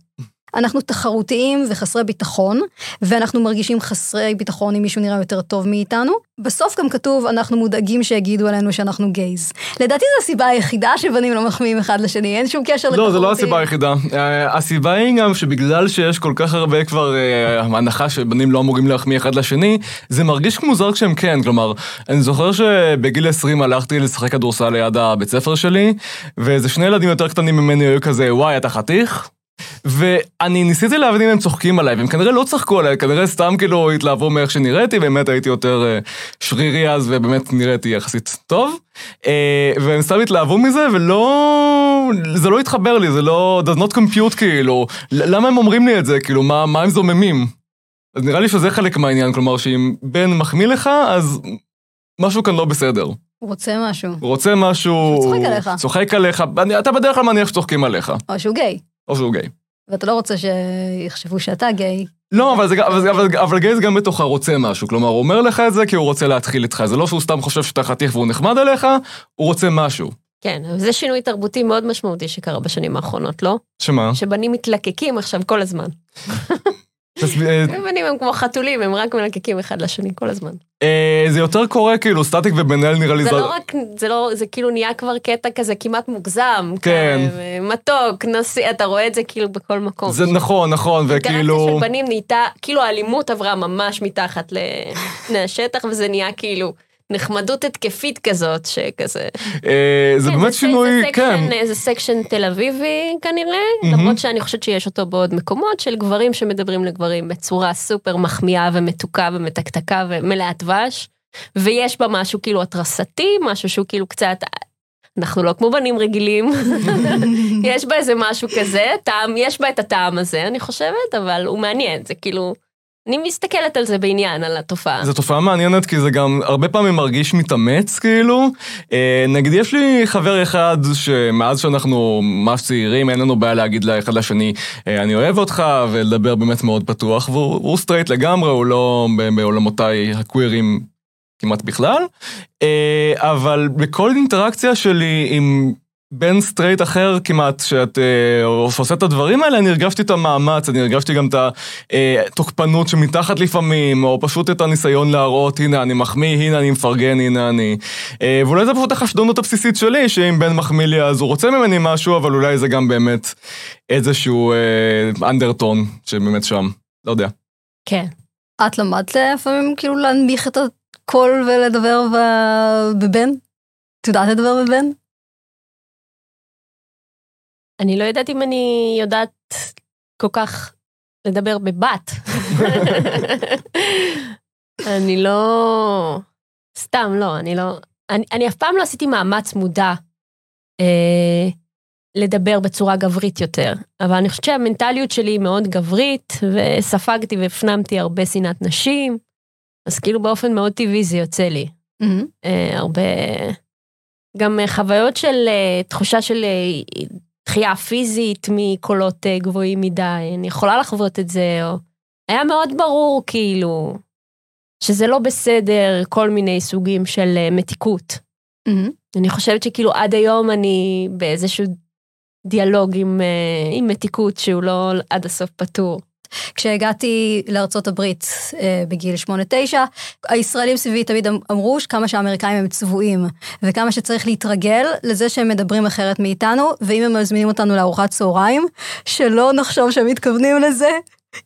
אנחנו תחרותיים וחסרי ביטחון, ואנחנו מרגישים חסרי ביטחון אם מישהו נראה יותר טוב מאיתנו. בסוף גם כתוב, אנחנו מודאגים שיגידו עלינו שאנחנו גייז. לדעתי זו הסיבה היחידה שבנים לא מחמיאים אחד לשני, אין שום קשר לתחרותיים. לא, זו לא הסיבה היחידה. אה, הסיבה היא גם שבגלל שיש כל כך הרבה כבר אה, הנחה שבנים לא אמורים להחמיא אחד לשני, זה מרגיש מוזר כשהם כן. כלומר, אני זוכר שבגיל 20 הלכתי לשחק כדורסל ליד הבית ספר שלי, ואיזה שני ילדים יותר קטנים ממני היו כזה, וואי, אתה חתיך? ואני ניסיתי להבין אם הם צוחקים עליי, והם כנראה לא צחקו עליי, כנראה סתם כאילו התלהבו מאיך שנראיתי, באמת הייתי יותר אה, שרירי אז, ובאמת נראיתי יחסית טוב. אה, והם סתם התלהבו מזה, ולא... זה לא התחבר לי, זה לא... does not compute כאילו. למה הם אומרים לי את זה? כאילו, מה, מה הם זוממים? אז נראה לי שזה חלק מהעניין, כלומר שאם בן מחמיא לך, אז משהו כאן לא בסדר. הוא רוצה משהו. הוא רוצה משהו... הוא צוחק עליך. צוחק עליך, אתה בדרך כלל מניח שצוחקים עליך, או שהוא גיי. או שהוא גיי. ואתה לא רוצה שיחשבו שאתה גיי. לא, אבל, זה, אבל, אבל, אבל גייז גם בתוכה רוצה משהו, כלומר, הוא אומר לך את זה כי הוא רוצה להתחיל איתך, זה לא שהוא סתם חושב שאתה חתיך והוא נחמד עליך, הוא רוצה משהו. כן, זה שינוי תרבותי מאוד משמעותי שקרה בשנים האחרונות, לא? שמה? שבנים מתלקקים עכשיו כל הזמן. תסביר- בנים הם כמו חתולים, הם רק מלקקים אחד לשני כל הזמן. אה, זה יותר קורה כאילו, סטטיק ובן אל נראה לי זה לא רק, זה לא, זה כאילו נהיה כבר קטע כזה כמעט מוגזם. כן. כזה, מתוק, נשיא, אתה רואה את זה כאילו בכל מקום. זה נכון, נכון, וכאילו... של בנים נהייתה, כאילו האלימות עברה ממש מתחת לפני השטח, וזה נהיה כאילו נחמדות התקפית כזאת, שכזה... אה, זה כן, באמת שינוי, כן. סקשן, זה סקשן תל אביבי כנראה. למרות שאני חושבת שיש אותו בעוד מקומות של גברים שמדברים לגברים בצורה סופר מחמיאה ומתוקה ומתקתקה ומלאת דבש, ויש בה משהו כאילו התרסתי, משהו שהוא כאילו קצת... אנחנו לא כמו בנים רגילים, יש בה איזה משהו כזה, טעם, יש בה את הטעם הזה, אני חושבת, אבל הוא מעניין, זה כאילו, אני מסתכלת על זה בעניין, על התופעה. זו תופעה מעניינת כי זה גם הרבה פעמים מרגיש מתאמץ כאילו. אה, נגיד יש לי חבר אחד שמאז שאנחנו ממש צעירים אין לנו בעיה להגיד לאחד לשני אה, אני אוהב אותך ולדבר באמת מאוד פתוח והוא הוא סטרייט לגמרי הוא לא בעולמותיי הקווירים כמעט בכלל. אה, אבל בכל אינטראקציה שלי עם בן סטרייט אחר כמעט, שאת אה, עושה את הדברים האלה, אני הרגשתי את המאמץ, אני הרגשתי גם את התוקפנות שמתחת לפעמים, או פשוט את הניסיון להראות, הנה אני מחמיא, הנה אני מפרגן, הנה אני... אה, ואולי זה פשוט החשדונות הבסיסית שלי, שאם בן מחמיא לי אז הוא רוצה ממני משהו, אבל אולי זה גם באמת איזשהו אנדרטון שבאמת שם, לא יודע. כן. את למדת לפעמים כאילו להנמיך את הקול ולדבר בבן? את יודעת לדבר בבן? אני לא יודעת אם אני יודעת כל כך לדבר בבת. אני לא... סתם, לא, אני לא... אני, אני אף פעם לא עשיתי מאמץ מודע אה, לדבר בצורה גברית יותר, אבל אני חושבת שהמנטליות שלי היא מאוד גברית, וספגתי והפנמתי הרבה שנאת נשים, אז כאילו באופן מאוד טבעי זה יוצא לי. מהמם. אה, הרבה... גם חוויות של אה, תחושה של אה, דחייה פיזית מקולות אה, גבוהים מדי, אני יכולה לחוות את זה, או... היה מאוד ברור כאילו שזה לא בסדר כל מיני סוגים של אה, מתיקות. מהמם. אני חושבת שכאילו עד היום אני באיזשהו דיאלוג עם, אה, עם מתיקות שהוא לא עד הסוף פתור. כשהגעתי לארצות הברית אה, בגיל 8-9, הישראלים סביבי תמיד אמ- אמרו כמה שהאמריקאים הם צבועים, וכמה שצריך להתרגל לזה שהם מדברים אחרת מאיתנו, ואם הם מזמינים אותנו לארוחת צהריים, שלא נחשוב שהם מתכוונים לזה.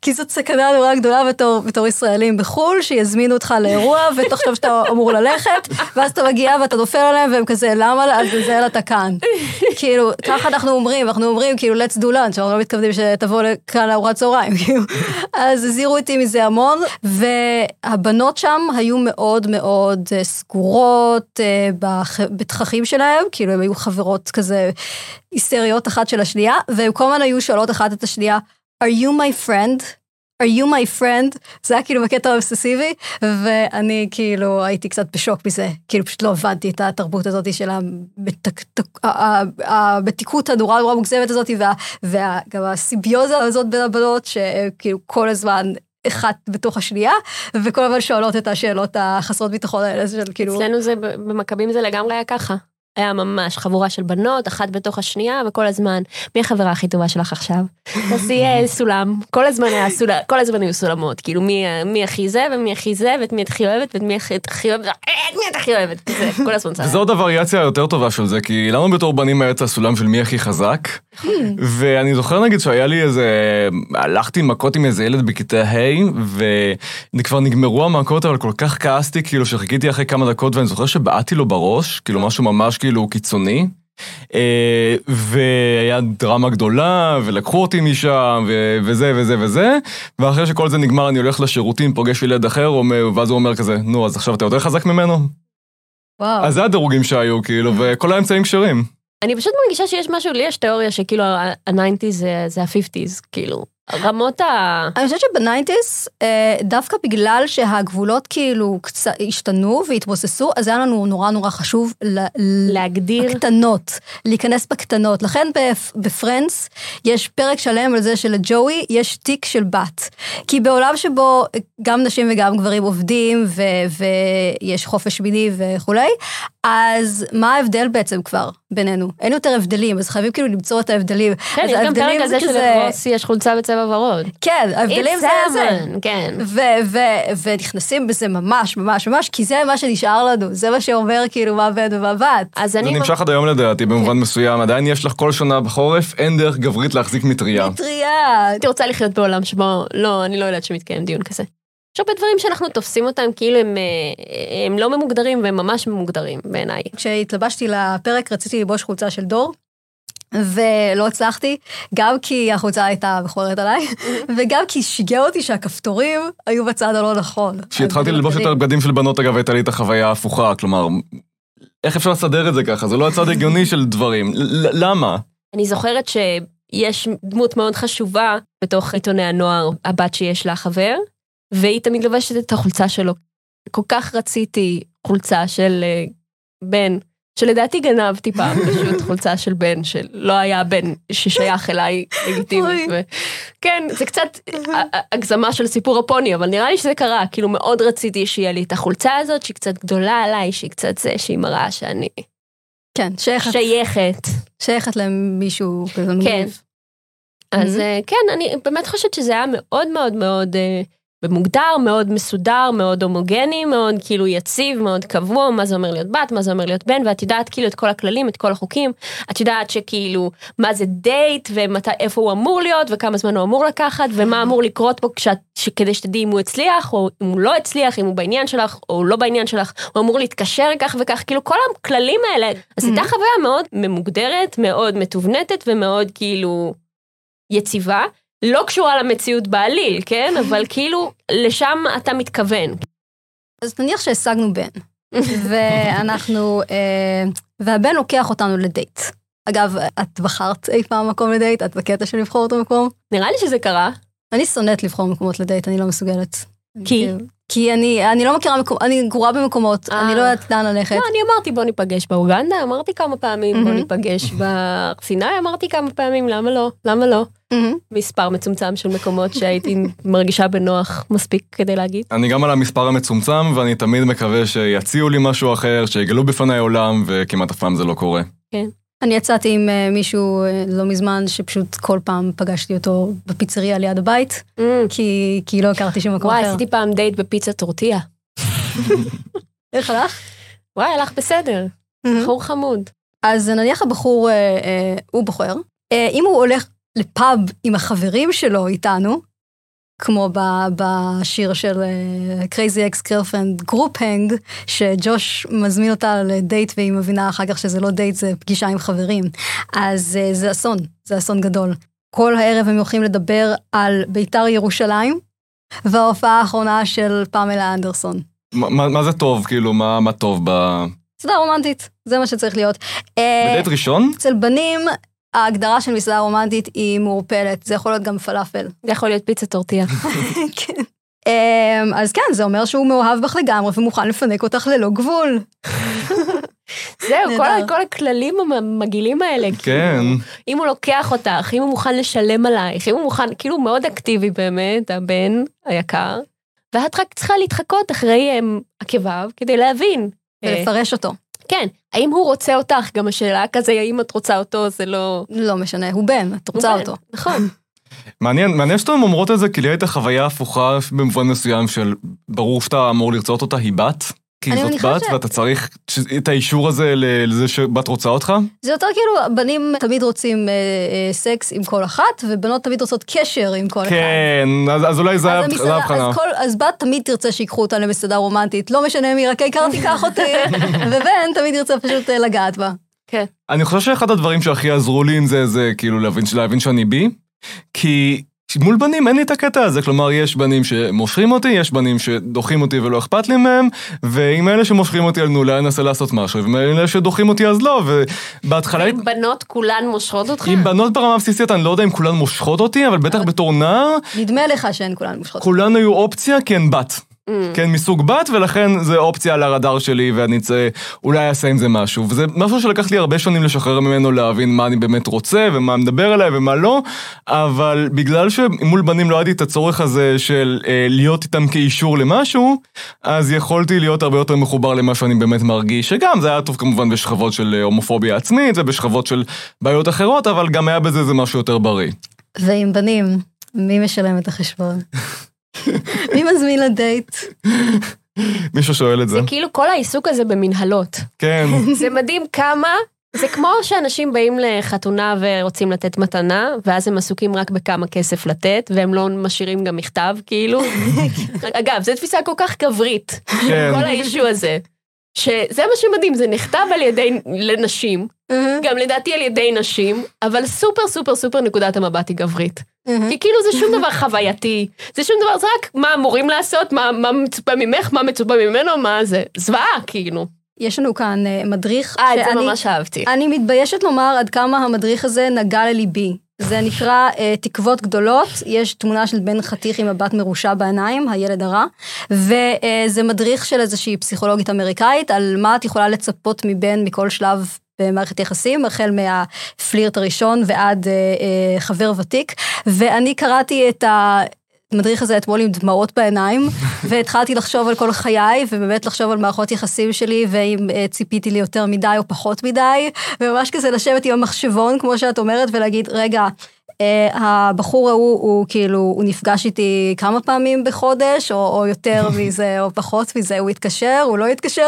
כי זאת סכנה נורא גדולה בתור, בתור ישראלים בחו"ל, שיזמינו אותך לאירוע ותחשוב שאתה אמור ללכת, ואז אתה מגיע ואתה נופל עליהם והם כזה, למה לעזאזל אתה כאן? כאילו, ככה אנחנו אומרים, אנחנו אומרים כאילו let's do lunch, אנחנו לא מתכוונים שתבוא לכאן לארוחת צהריים, כאילו. אז הזהירו אותי מזה המון, והבנות שם היו מאוד מאוד אה, סגורות אה, בח- בתככים שלהם, כאילו הם היו חברות כזה היסטריות אחת של השנייה, והם כל הזמן היו שואלות אחת את השנייה, are you my friend? are you my friend? זה היה כאילו בקטע האובססיבי, ואני כאילו הייתי קצת בשוק מזה, כאילו פשוט לא הבנתי את התרבות הזאת של המתיקות הנורא נורא מוגזמת הזאת, וגם הסימביוזה הזאת בין הבנות, שכאילו כל הזמן אחת בתוך השנייה, וכל הזמן שואלות את השאלות החסרות ביטחון האלה, של כאילו... אצלנו זה, במכבים זה לגמרי היה ככה. היה ממש חבורה של בנות, אחת בתוך השנייה, וכל הזמן, מי החברה הכי טובה שלך עכשיו? תעשי אה, סולם, כל הזמן היה סולם, כל הזמן היו סולמות, כאילו מי, מי הכי זה ומי הכי זה, ואת מי את הכי אוהבת, ואת מי הכי אוהבת, את מי את הכי אוהבת, כזה, כל הזמן זה עוד הווריאציה היותר טובה של זה, כי לנו בתור בנים היה את הסולם של מי הכי חזק, ואני זוכר נגיד שהיה לי איזה, הלכתי מכות עם איזה ילד בכיתה ה', וכבר נגמרו המכות, אבל כל כך כעסתי, כאילו שחיכיתי אחרי כמה דקות, ואני זוכר שבעטתי לו בראש, כאילו משהו ממש כאילו קיצוני. אה, והיה דרמה גדולה, ולקחו אותי משם, וזה וזה וזה, ואחרי שכל זה נגמר אני הולך לשירותים, פוגש ילד אחר, ואז הוא אומר כזה, נו, אז עכשיו אתה יותר חזק ממנו? וואו. אז זה הדירוגים שהיו, כאילו, וכל האמצעים כשרים. אני פשוט מרגישה שיש משהו, לי יש תיאוריה שכאילו ה-90's זה ה-50's, כאילו. רמות ה... אני חושבת שבניינטיס, אה, דווקא בגלל שהגבולות כאילו השתנו והתבוססו, אז היה לנו נורא נורא חשוב להגדיר. בקטנות, להיכנס בקטנות. לכן בפרנדס יש פרק שלם על זה שלג'וי יש תיק של בת. כי בעולם שבו גם נשים וגם גברים עובדים ויש חופש מיני וכולי, אז מה ההבדל בעצם כבר בינינו? אין יותר הבדלים, אז חייבים כאילו למצוא את ההבדלים. כן, יש גם פרק על זה שלרוסי יש חולצה בצבע ורוד. כן, ההבדלים זה זה. כן. ונכנסים בזה ממש ממש ממש, כי זה מה שנשאר לנו, זה מה שאומר כאילו מה בן ומה בת. זה נמשך עד היום לדעתי במובן מסוים, עדיין יש לך כל שנה בחורף, אין דרך גברית להחזיק מטריה. מטריה. הייתי רוצה לחיות בעולם שבו, לא, אני לא יודעת שמתקיים דיון כזה. יש הרבה דברים שאנחנו תופסים אותם כאילו הם, אה, הם לא ממוגדרים והם ממש ממוגדרים בעיניי. כשהתלבשתי לפרק רציתי ללבוש חולצה של דור. ולא הצלחתי, גם כי החולצה הייתה מכוערת עליי, וגם כי שיגע אותי שהכפתורים היו בצד הלא נכון. כשהתחלתי ללבוש יותר בגדים של בנות, אגב, הייתה לי את החוויה ההפוכה, כלומר, איך אפשר לסדר את זה ככה? זה לא הצד הגיוני של דברים. למה? אני זוכרת שיש דמות מאוד חשובה בתוך עיתוני הנוער, הבת שיש לה חבר, והיא תמיד לובשת את החולצה שלו. כל כך רציתי חולצה של uh, בן, שלדעתי גנבתי פעם פשוט חולצה של בן, שלא היה בן ששייך אליי לגיטימית. ו... כן, זה קצת הגזמה של סיפור הפוני, אבל נראה לי שזה קרה, כאילו מאוד רציתי שיהיה לי את החולצה הזאת, שהיא קצת גדולה עליי, שהיא קצת זה, שהיא מראה שאני... כן, שייכת. שייכת. שייכת למישהו כזה מגניב. כן. אז mm-hmm. כן, אני באמת חושבת שזה היה מאוד מאוד מאוד... ומוגדר, מאוד מסודר, מאוד הומוגני, מאוד כאילו יציב, מאוד קבוע, מה זה אומר להיות בת, מה זה אומר להיות בן, ואת יודעת כאילו את כל הכללים, את כל החוקים, את יודעת שכאילו מה זה דייט, ואיפה הוא אמור להיות, וכמה זמן הוא אמור לקחת, ומה אמור לקרות פה כשאת, כדי שתדעי אם הוא הצליח, או אם הוא לא הצליח, אם הוא בעניין שלך, או לא בעניין שלך, הוא אמור להתקשר כך וכך, כאילו כל הכללים האלה. אז הייתה חוויה מאוד ממוגדרת, מאוד מתובנתת, ומאוד כאילו יציבה. לא קשורה למציאות בעליל, כן? אבל כאילו, לשם אתה מתכוון. אז נניח שהשגנו בן, ואנחנו, אה, והבן לוקח אותנו לדייט. אגב, את בחרת אי פעם מקום לדייט? את בקטע של לבחור את המקום? נראה לי שזה קרה. אני שונאת לבחור מקומות לדייט, אני לא מסוגלת. כי? כי אני, אני לא מכירה מקומות, אני גרועה במקומות, 아, אני לא יודעת לאן ללכת. לא, אני אמרתי בוא ניפגש באוגנדה, אמרתי כמה פעמים mm-hmm. בוא ניפגש בסיני, אמרתי כמה פעמים, למה לא? למה לא? Mm-hmm. מספר מצומצם של מקומות שהייתי מרגישה בנוח מספיק כדי להגיד. אני גם על המספר המצומצם, ואני תמיד מקווה שיציעו לי משהו אחר, שיגלו בפניי עולם, וכמעט אף פעם זה לא קורה. כן. אני יצאתי עם אה, מישהו אה, לא מזמן, שפשוט כל פעם פגשתי אותו בפיצריה ליד הבית, mm. כי, כי לא הכרתי שום מקום אחר. וואי, עשיתי פעם דייט בפיצה טורטיה. איך הלך? וואי, הלך בסדר. בחור חמוד. אז נניח הבחור, אה, אה, הוא בוחר, אה, אם הוא הולך לפאב עם החברים שלו איתנו, כמו בשיר של אה, Crazy Ex Girlfriend Group Hang, שג'וש מזמין אותה לדייט והיא מבינה אחר כך שזה לא דייט, זה פגישה עם חברים. אז אה, זה אסון, זה אסון גדול. כל הערב הם הולכים לדבר על בית"ר ירושלים, וההופעה האחרונה של פמלה אנדרסון. מה, מה זה טוב, כאילו, מה, מה טוב ב... סדרה רומנטית, זה מה שצריך להיות. בדייט ראשון? אצל בנים ההגדרה של מסעדה רומנטית היא מעורפלת, זה יכול להיות גם פלאפל. זה יכול להיות פיצה טורטיה. כן. אמ, אז כן, זה אומר שהוא מאוהב בך לגמרי ומוכן לפנק אותך ללא גבול. זהו, כל, הכללים המגעילים האלה. כן. כאילו, אם הוא לוקח אותך, אם הוא מוכן לשלם עלייך, אם הוא מוכן, כאילו מאוד אקטיבי באמת, הבן היקר, ואת רק צריכה להתחקות אחרי הם, עקביו כדי להבין. ולפרש אותו. כן, האם הוא רוצה אותך? גם השאלה כזה, האם את רוצה אותו, זה לא... לא משנה, הוא בן, את רוצה הוא בן, אותו. נכון. מעניין, מעניין שאתן אומרות את זה, כי לי הייתה חוויה הפוכה במובן מסוים של ברור שאתה אמור לרצות אותה, היא בת. כי זאת בת, ש- ואתה צריך את האישור הזה לזה שבת רוצה אותך. זה יותר כאילו, בנים תמיד רוצים אה, אה, סקס עם כל אחת, ובנות תמיד רוצות קשר עם כל אחד. כן, אז, אז אולי זה אז ההבחנה. אז, כל, אז בת תמיד תרצה שיקחו אותה למסעדה רומנטית, לא משנה מי, רק העיקר תיקח אותי, ובן תמיד ירצה פשוט אה, לגעת בה. כן. אני חושב שאחד הדברים שהכי עזרו לי עם זה, זה כאילו להבין, להבין שאני בי, כי מול בנים אין לי את הקטע הזה, כלומר יש בנים שמושכים אותי, יש בנים שדוחים אותי ולא אכפת לי מהם, ועם אלה שמושכים אותי, אני אולי אנסה לעשות משהו, ועם אלה שדוחים אותי אז לא, ובהתחלה... אם בנות כולן מושכות אותך? עם בנות ברמה הבסיסית, אני לא יודע אם כולן מושכות אותי, אבל בטח בתור נער, נדמה לך שהן כולן מושכות. כולן היו אופציה כי הן בת. Mm. כן, מסוג בת, ולכן זה אופציה על הרדאר שלי, ואני אצא, אולי אעשה עם זה משהו. וזה משהו שלקח לי הרבה שנים לשחרר ממנו, להבין מה אני באמת רוצה, ומה מדבר אליי ומה לא, אבל בגלל שמול בנים לא היה לי את הצורך הזה של אה, להיות איתם כאישור למשהו, אז יכולתי להיות הרבה יותר מחובר למה שאני באמת מרגיש, שגם זה היה טוב כמובן בשכבות של אה, הומופוביה עצמית, ובשכבות של בעיות אחרות, אבל גם היה בזה איזה משהו יותר בריא. ועם בנים, מי משלם את החשבון? מי מזמין לדייט? מישהו שואל את זה. זה כאילו כל העיסוק הזה במנהלות. כן. זה מדהים כמה, זה כמו שאנשים באים לחתונה ורוצים לתת מתנה, ואז הם עסוקים רק בכמה כסף לתת, והם לא משאירים גם מכתב, כאילו. אגב, זו תפיסה כל כך גברית, כן. כל האישו הזה. שזה מה שמדהים, זה נכתב על ידי לנשים, גם לדעתי על ידי נשים, אבל סופר סופר סופר נקודת המבט היא גברית. כי כאילו זה שום דבר חווייתי, זה שום דבר, זה רק מה אמורים לעשות, מה, מה מצופה ממך, מה מצופה ממנו, מה זה, זוועה כאילו. יש לנו כאן אה, מדריך, אה, את זה ממש אהבתי. אני מתביישת לומר עד כמה המדריך הזה נגע לליבי. זה נקרא uh, תקוות גדולות, יש תמונה של בן חתיך עם מבט מרושע בעיניים, הילד הרע, וזה מדריך של איזושהי פסיכולוגית אמריקאית על מה את יכולה לצפות מבן מכל שלב במערכת יחסים, החל מהפלירט הראשון ועד uh, uh, חבר ותיק, ואני קראתי את ה... המדריך הזה אתמול עם דמעות בעיניים, והתחלתי לחשוב על כל חיי, ובאמת לחשוב על מערכות יחסים שלי, ואם אה, ציפיתי לי יותר מדי או פחות מדי, וממש כזה לשבת עם המחשבון, כמו שאת אומרת, ולהגיד, רגע, אה, הבחור ההוא, הוא כאילו, הוא נפגש איתי כמה פעמים בחודש, או, או יותר מזה, או פחות מזה, הוא התקשר, הוא לא התקשר.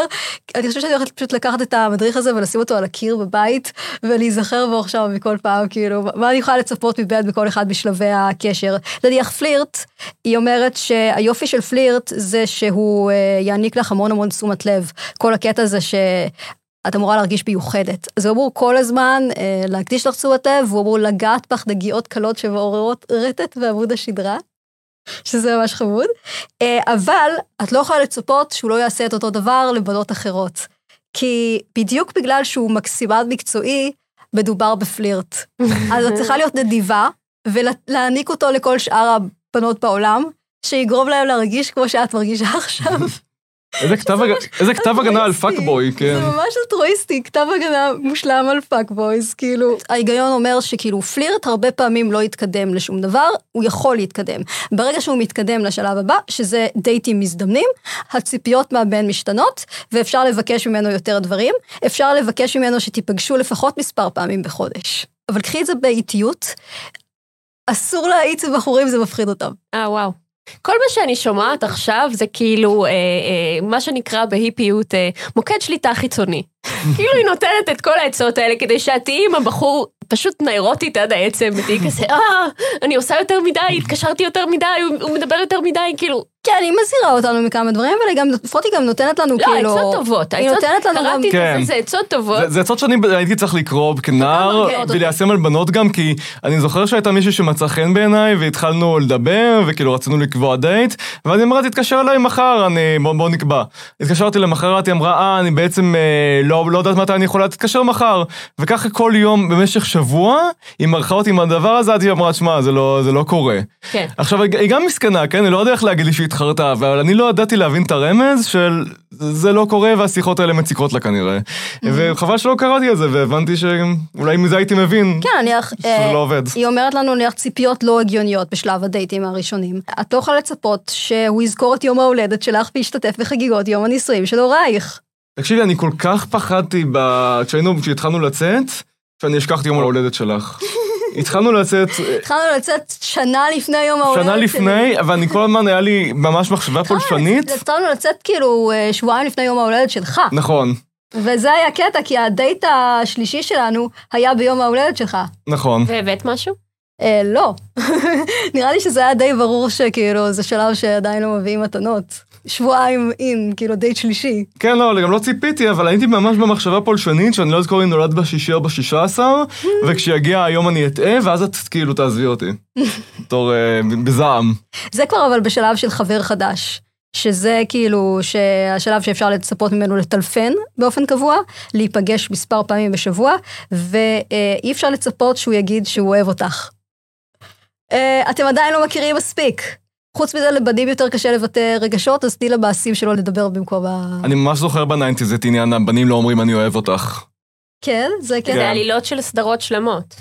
אני חושבת שאני הולכת פשוט לקחת את המדריך הזה ולשים אותו על הקיר בבית, ולהיזכר בו עכשיו מכל פעם, כאילו, מה אני יכולה לצפות מבן בכל אחד בשלבי הקשר. נניח פלירט, היא אומרת שהיופי של פלירט זה שהוא אה, יעניק לך המון המון תשומת לב. כל הקטע זה ש... את אמורה להרגיש מיוחדת. אז הוא אמור כל הזמן אה, להקדיש לך תשומת לב, והוא אמור לגעת בך נגיעות קלות שמעוררות רטט בעמוד השדרה, שזה ממש חמוד. אה, אבל את לא יכולה לצפות שהוא לא יעשה את אותו דבר לבנות אחרות. כי בדיוק בגלל שהוא מקסימן מקצועי, מדובר בפלירט. אז את צריכה להיות נדיבה, ולהעניק אותו לכל שאר הבנות בעולם, שיגרום להם להרגיש כמו שאת מרגישה עכשיו. איזה כתב הגנה על fuckboy, כן. זה ממש אלטרואיסטי, כתב הגנה מושלם על fuckboys, כאילו. ההיגיון אומר שכאילו פלירט הרבה פעמים לא יתקדם לשום דבר, הוא יכול להתקדם. ברגע שהוא מתקדם לשלב הבא, שזה דייטים מזדמנים, הציפיות מהבן משתנות, ואפשר לבקש ממנו יותר דברים. אפשר לבקש ממנו שתיפגשו לפחות מספר פעמים בחודש. אבל קחי את זה באיטיות, אסור להאיץ בבחורים, זה מפחיד אותם. אה, וואו. כל מה שאני שומעת עכשיו זה כאילו, אה, אה, מה שנקרא בהיפיות, אה, מוקד שליטה חיצוני. כאילו היא נותנת את כל העצות האלה כדי שאת תהיי עם הבחור פשוט ניירוטית עד העצם, ותהיי כזה, אה, אני עושה יותר מדי, התקשרתי יותר מדי, הוא מדבר יותר מדי, כאילו, כן, היא מזהירה אותנו מכמה דברים, אבל היא גם, לפחות היא גם נותנת לנו לא, כאילו... עצות טובות. היא העצות- נותנת לנו גם... קראתי את כן. זה, עצות טובות. זה- זה עצות שאני הייתי צריך לקרוא כנער אותי. וליישם על בנות גם, כי אני זוכר שהייתה מישהי שמצא חן בעיניי והתחלנו לדבר וכאילו רצינו לקבוע דייט, ואני אמרתי תתקשר אליי מחר, אני, בוא, בוא נקבע. התקשרתי למחרת, היא אמרה אה אני בעצם אה, לא, לא יודעת מתי אני יכולה, תתקשר מחר. וככה כל יום במשך שבוע היא מרחה אותי עם הדבר הזה, עד שהיא אמרה שמע זה לא, זה לא קורה. כן. עכשיו, היא היא גם מסכנה, כן? אני לא יודע איך להגיד לי שהיא התחרתה, אבל אני לא ידעתי להבין את הרמז של זה לא קורה והשיחות האלה מציקות לה כנראה. וחבל שלא קראתי את זה, והבנתי שאולי מזה הייתי מבין כן, נניח... שזה אה, לא עובד. היא אומרת לנו נניח ציפיות לא הגיוניות בשלב הדייטים הראשונים. את לא יכולה לצפות שהוא יזכור את יום ההולדת שלך וישתתף בחגיגות יום הנישואים של הורייך. תקשיבי, אני כל כך פחדתי כשהתחלנו לצאת, שאני השכחתי יום ההולדת שלך. התחלנו לצאת התחלנו לצאת שנה לפני יום ההולדת שנה שלי. לפני, ואני כל הזמן היה לי ממש מחשבה פולשנית. התחלנו לצאת כאילו אה, שבועיים לפני יום ההולדת שלך. נכון, וזה היה קטע, כי הדייט השלישי שלנו היה ביום ההולדת שלך. נכון. והבאת משהו? אה, לא. נראה לי שזה היה די ברור שכאילו זה שלב שעדיין לא מביאים מתנות. שבועיים אין, כאילו דייט שלישי. כן, לא, גם לא ציפיתי, אבל הייתי ממש במחשבה פולשנית, שאני לא אזכור אם נולד בשישי או בשישה עשר, וכשיגיע היום אני אטעה, ואז את כאילו תעזבי אותי. בתור אה, בזעם. זה כבר אבל בשלב של חבר חדש. שזה כאילו שהשלב שאפשר לצפות ממנו לטלפן באופן קבוע, להיפגש מספר פעמים בשבוע, ואי אפשר לצפות שהוא יגיד שהוא אוהב אותך. אה, אתם עדיין לא מכירים מספיק. חוץ מזה לבנים יותר קשה לבטא רגשות, אז תני למעשים שלו לדבר במקום ה... אני ממש זוכר ב nineties את עניין הבנים לא אומרים אני אוהב אותך. כן, זה כן. זה עלילות של סדרות שלמות.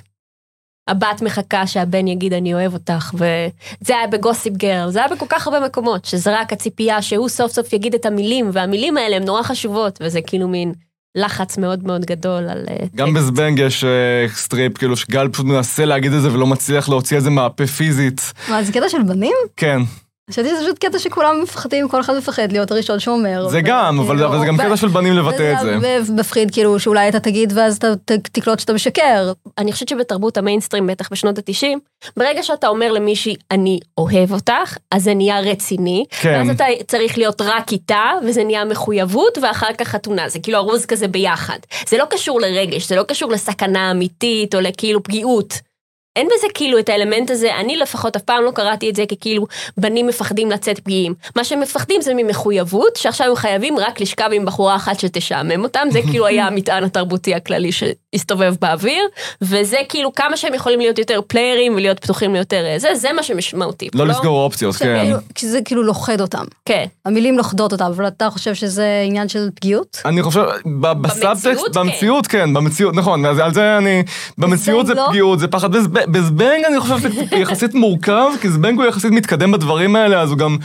הבת מחכה שהבן יגיד אני אוהב אותך, וזה היה ב Gossip Girl, זה היה בכל כך הרבה מקומות, שזה רק הציפייה שהוא סוף סוף יגיד את המילים, והמילים האלה הן נורא חשובות, וזה כאילו מין לחץ מאוד מאוד גדול על... אה, גם טקסט. בזבנג יש אה, סטריפ, כאילו שגל פשוט מנסה להגיד את זה ולא מצליח להוציא את זה מהפה פיזית. מה, זה קטע של בנים? כן, חשבתי שזה פשוט קטע שכולם מפחדים, כל אחד מפחד להיות הראשון שאומר. זה גם, אבל כאילו, זה גם קטע של בנים לבטא את זה. וזה מפחיד כאילו שאולי אתה תגיד ואז אתה תקלוט שאתה משקר. אני חושבת שבתרבות המיינסטרים, בטח בשנות ה-90, ברגע שאתה אומר למישהי, אני אוהב אותך, אז זה נהיה רציני. כן. ואז אתה צריך להיות רק איתה, וזה נהיה מחויבות, ואחר כך חתונה. זה כאילו ארוז כזה ביחד. זה לא קשור לרגש, זה לא קשור לסכנה אמיתית, או לכאילו פגיעות. אין בזה כאילו את האלמנט הזה, אני לפחות אף פעם לא קראתי את זה ככאילו בנים מפחדים לצאת פגיעים. מה שהם מפחדים זה ממחויבות, שעכשיו הם חייבים רק לשכב עם בחורה אחת שתשעמם אותם, זה כאילו היה המטען התרבותי הכללי שהסתובב באוויר, וזה כאילו כמה שהם יכולים להיות יותר פליירים ולהיות פתוחים ליותר אה, זה, זה מה שמשמעותי. לא לסגור אופציות, כן. שכאילו- כי זה כאילו לוכד אותם. כן. המילים לוכדות אותם, אבל אתה חושב שזה עניין של פגיעות? אני חושב, בסאבטקסט, כן. במציאות כן, במציאות, נכון, אז על זה אני, במציאות זה לא? פגיעות, זה פחד, בזב- בזבנג אני חושב שזה יחסית מורכב, כי זבנג הוא יחסית מתקדם בדברים האלה, אז הוא גם,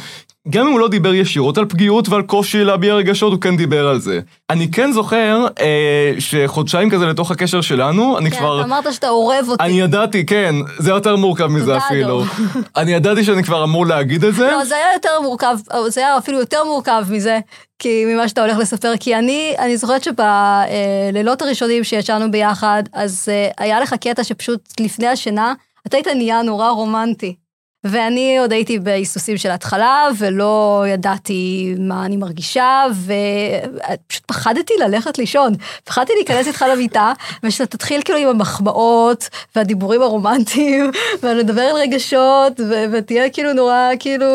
גם אם הוא לא דיבר ישירות על פגיעות ועל קושי להביע רגשות, הוא כן דיבר על זה. אני כן זוכר אה, שחודשיים כזה לתוך הקשר שלנו, אני כן, כבר... אתה אמרת שאתה אורב אותי. אני ידעתי, כן, זה יותר מורכב מזה אפילו. אני ידעתי שאני כבר אמור להגיד את זה. לא, זה היה יותר מורכב, זה היה אפילו יותר מורכב מזה, כי ממה שאתה הולך לספר, כי אני, אני זוכרת שבלילות הראשונים שישנו ביחד, אז אה, היה לך קטע שפשוט לפני השינה, אתה היית נהיה נורא רומנטי. ואני עוד הייתי בהיסוסים של ההתחלה, ולא ידעתי מה אני מרגישה, ופשוט פחדתי ללכת לישון. פחדתי להיכנס איתך למיטה, ושאתה תתחיל כאילו עם המחמאות, והדיבורים הרומנטיים, ולדבר על רגשות, ו- ותהיה כאילו נורא כאילו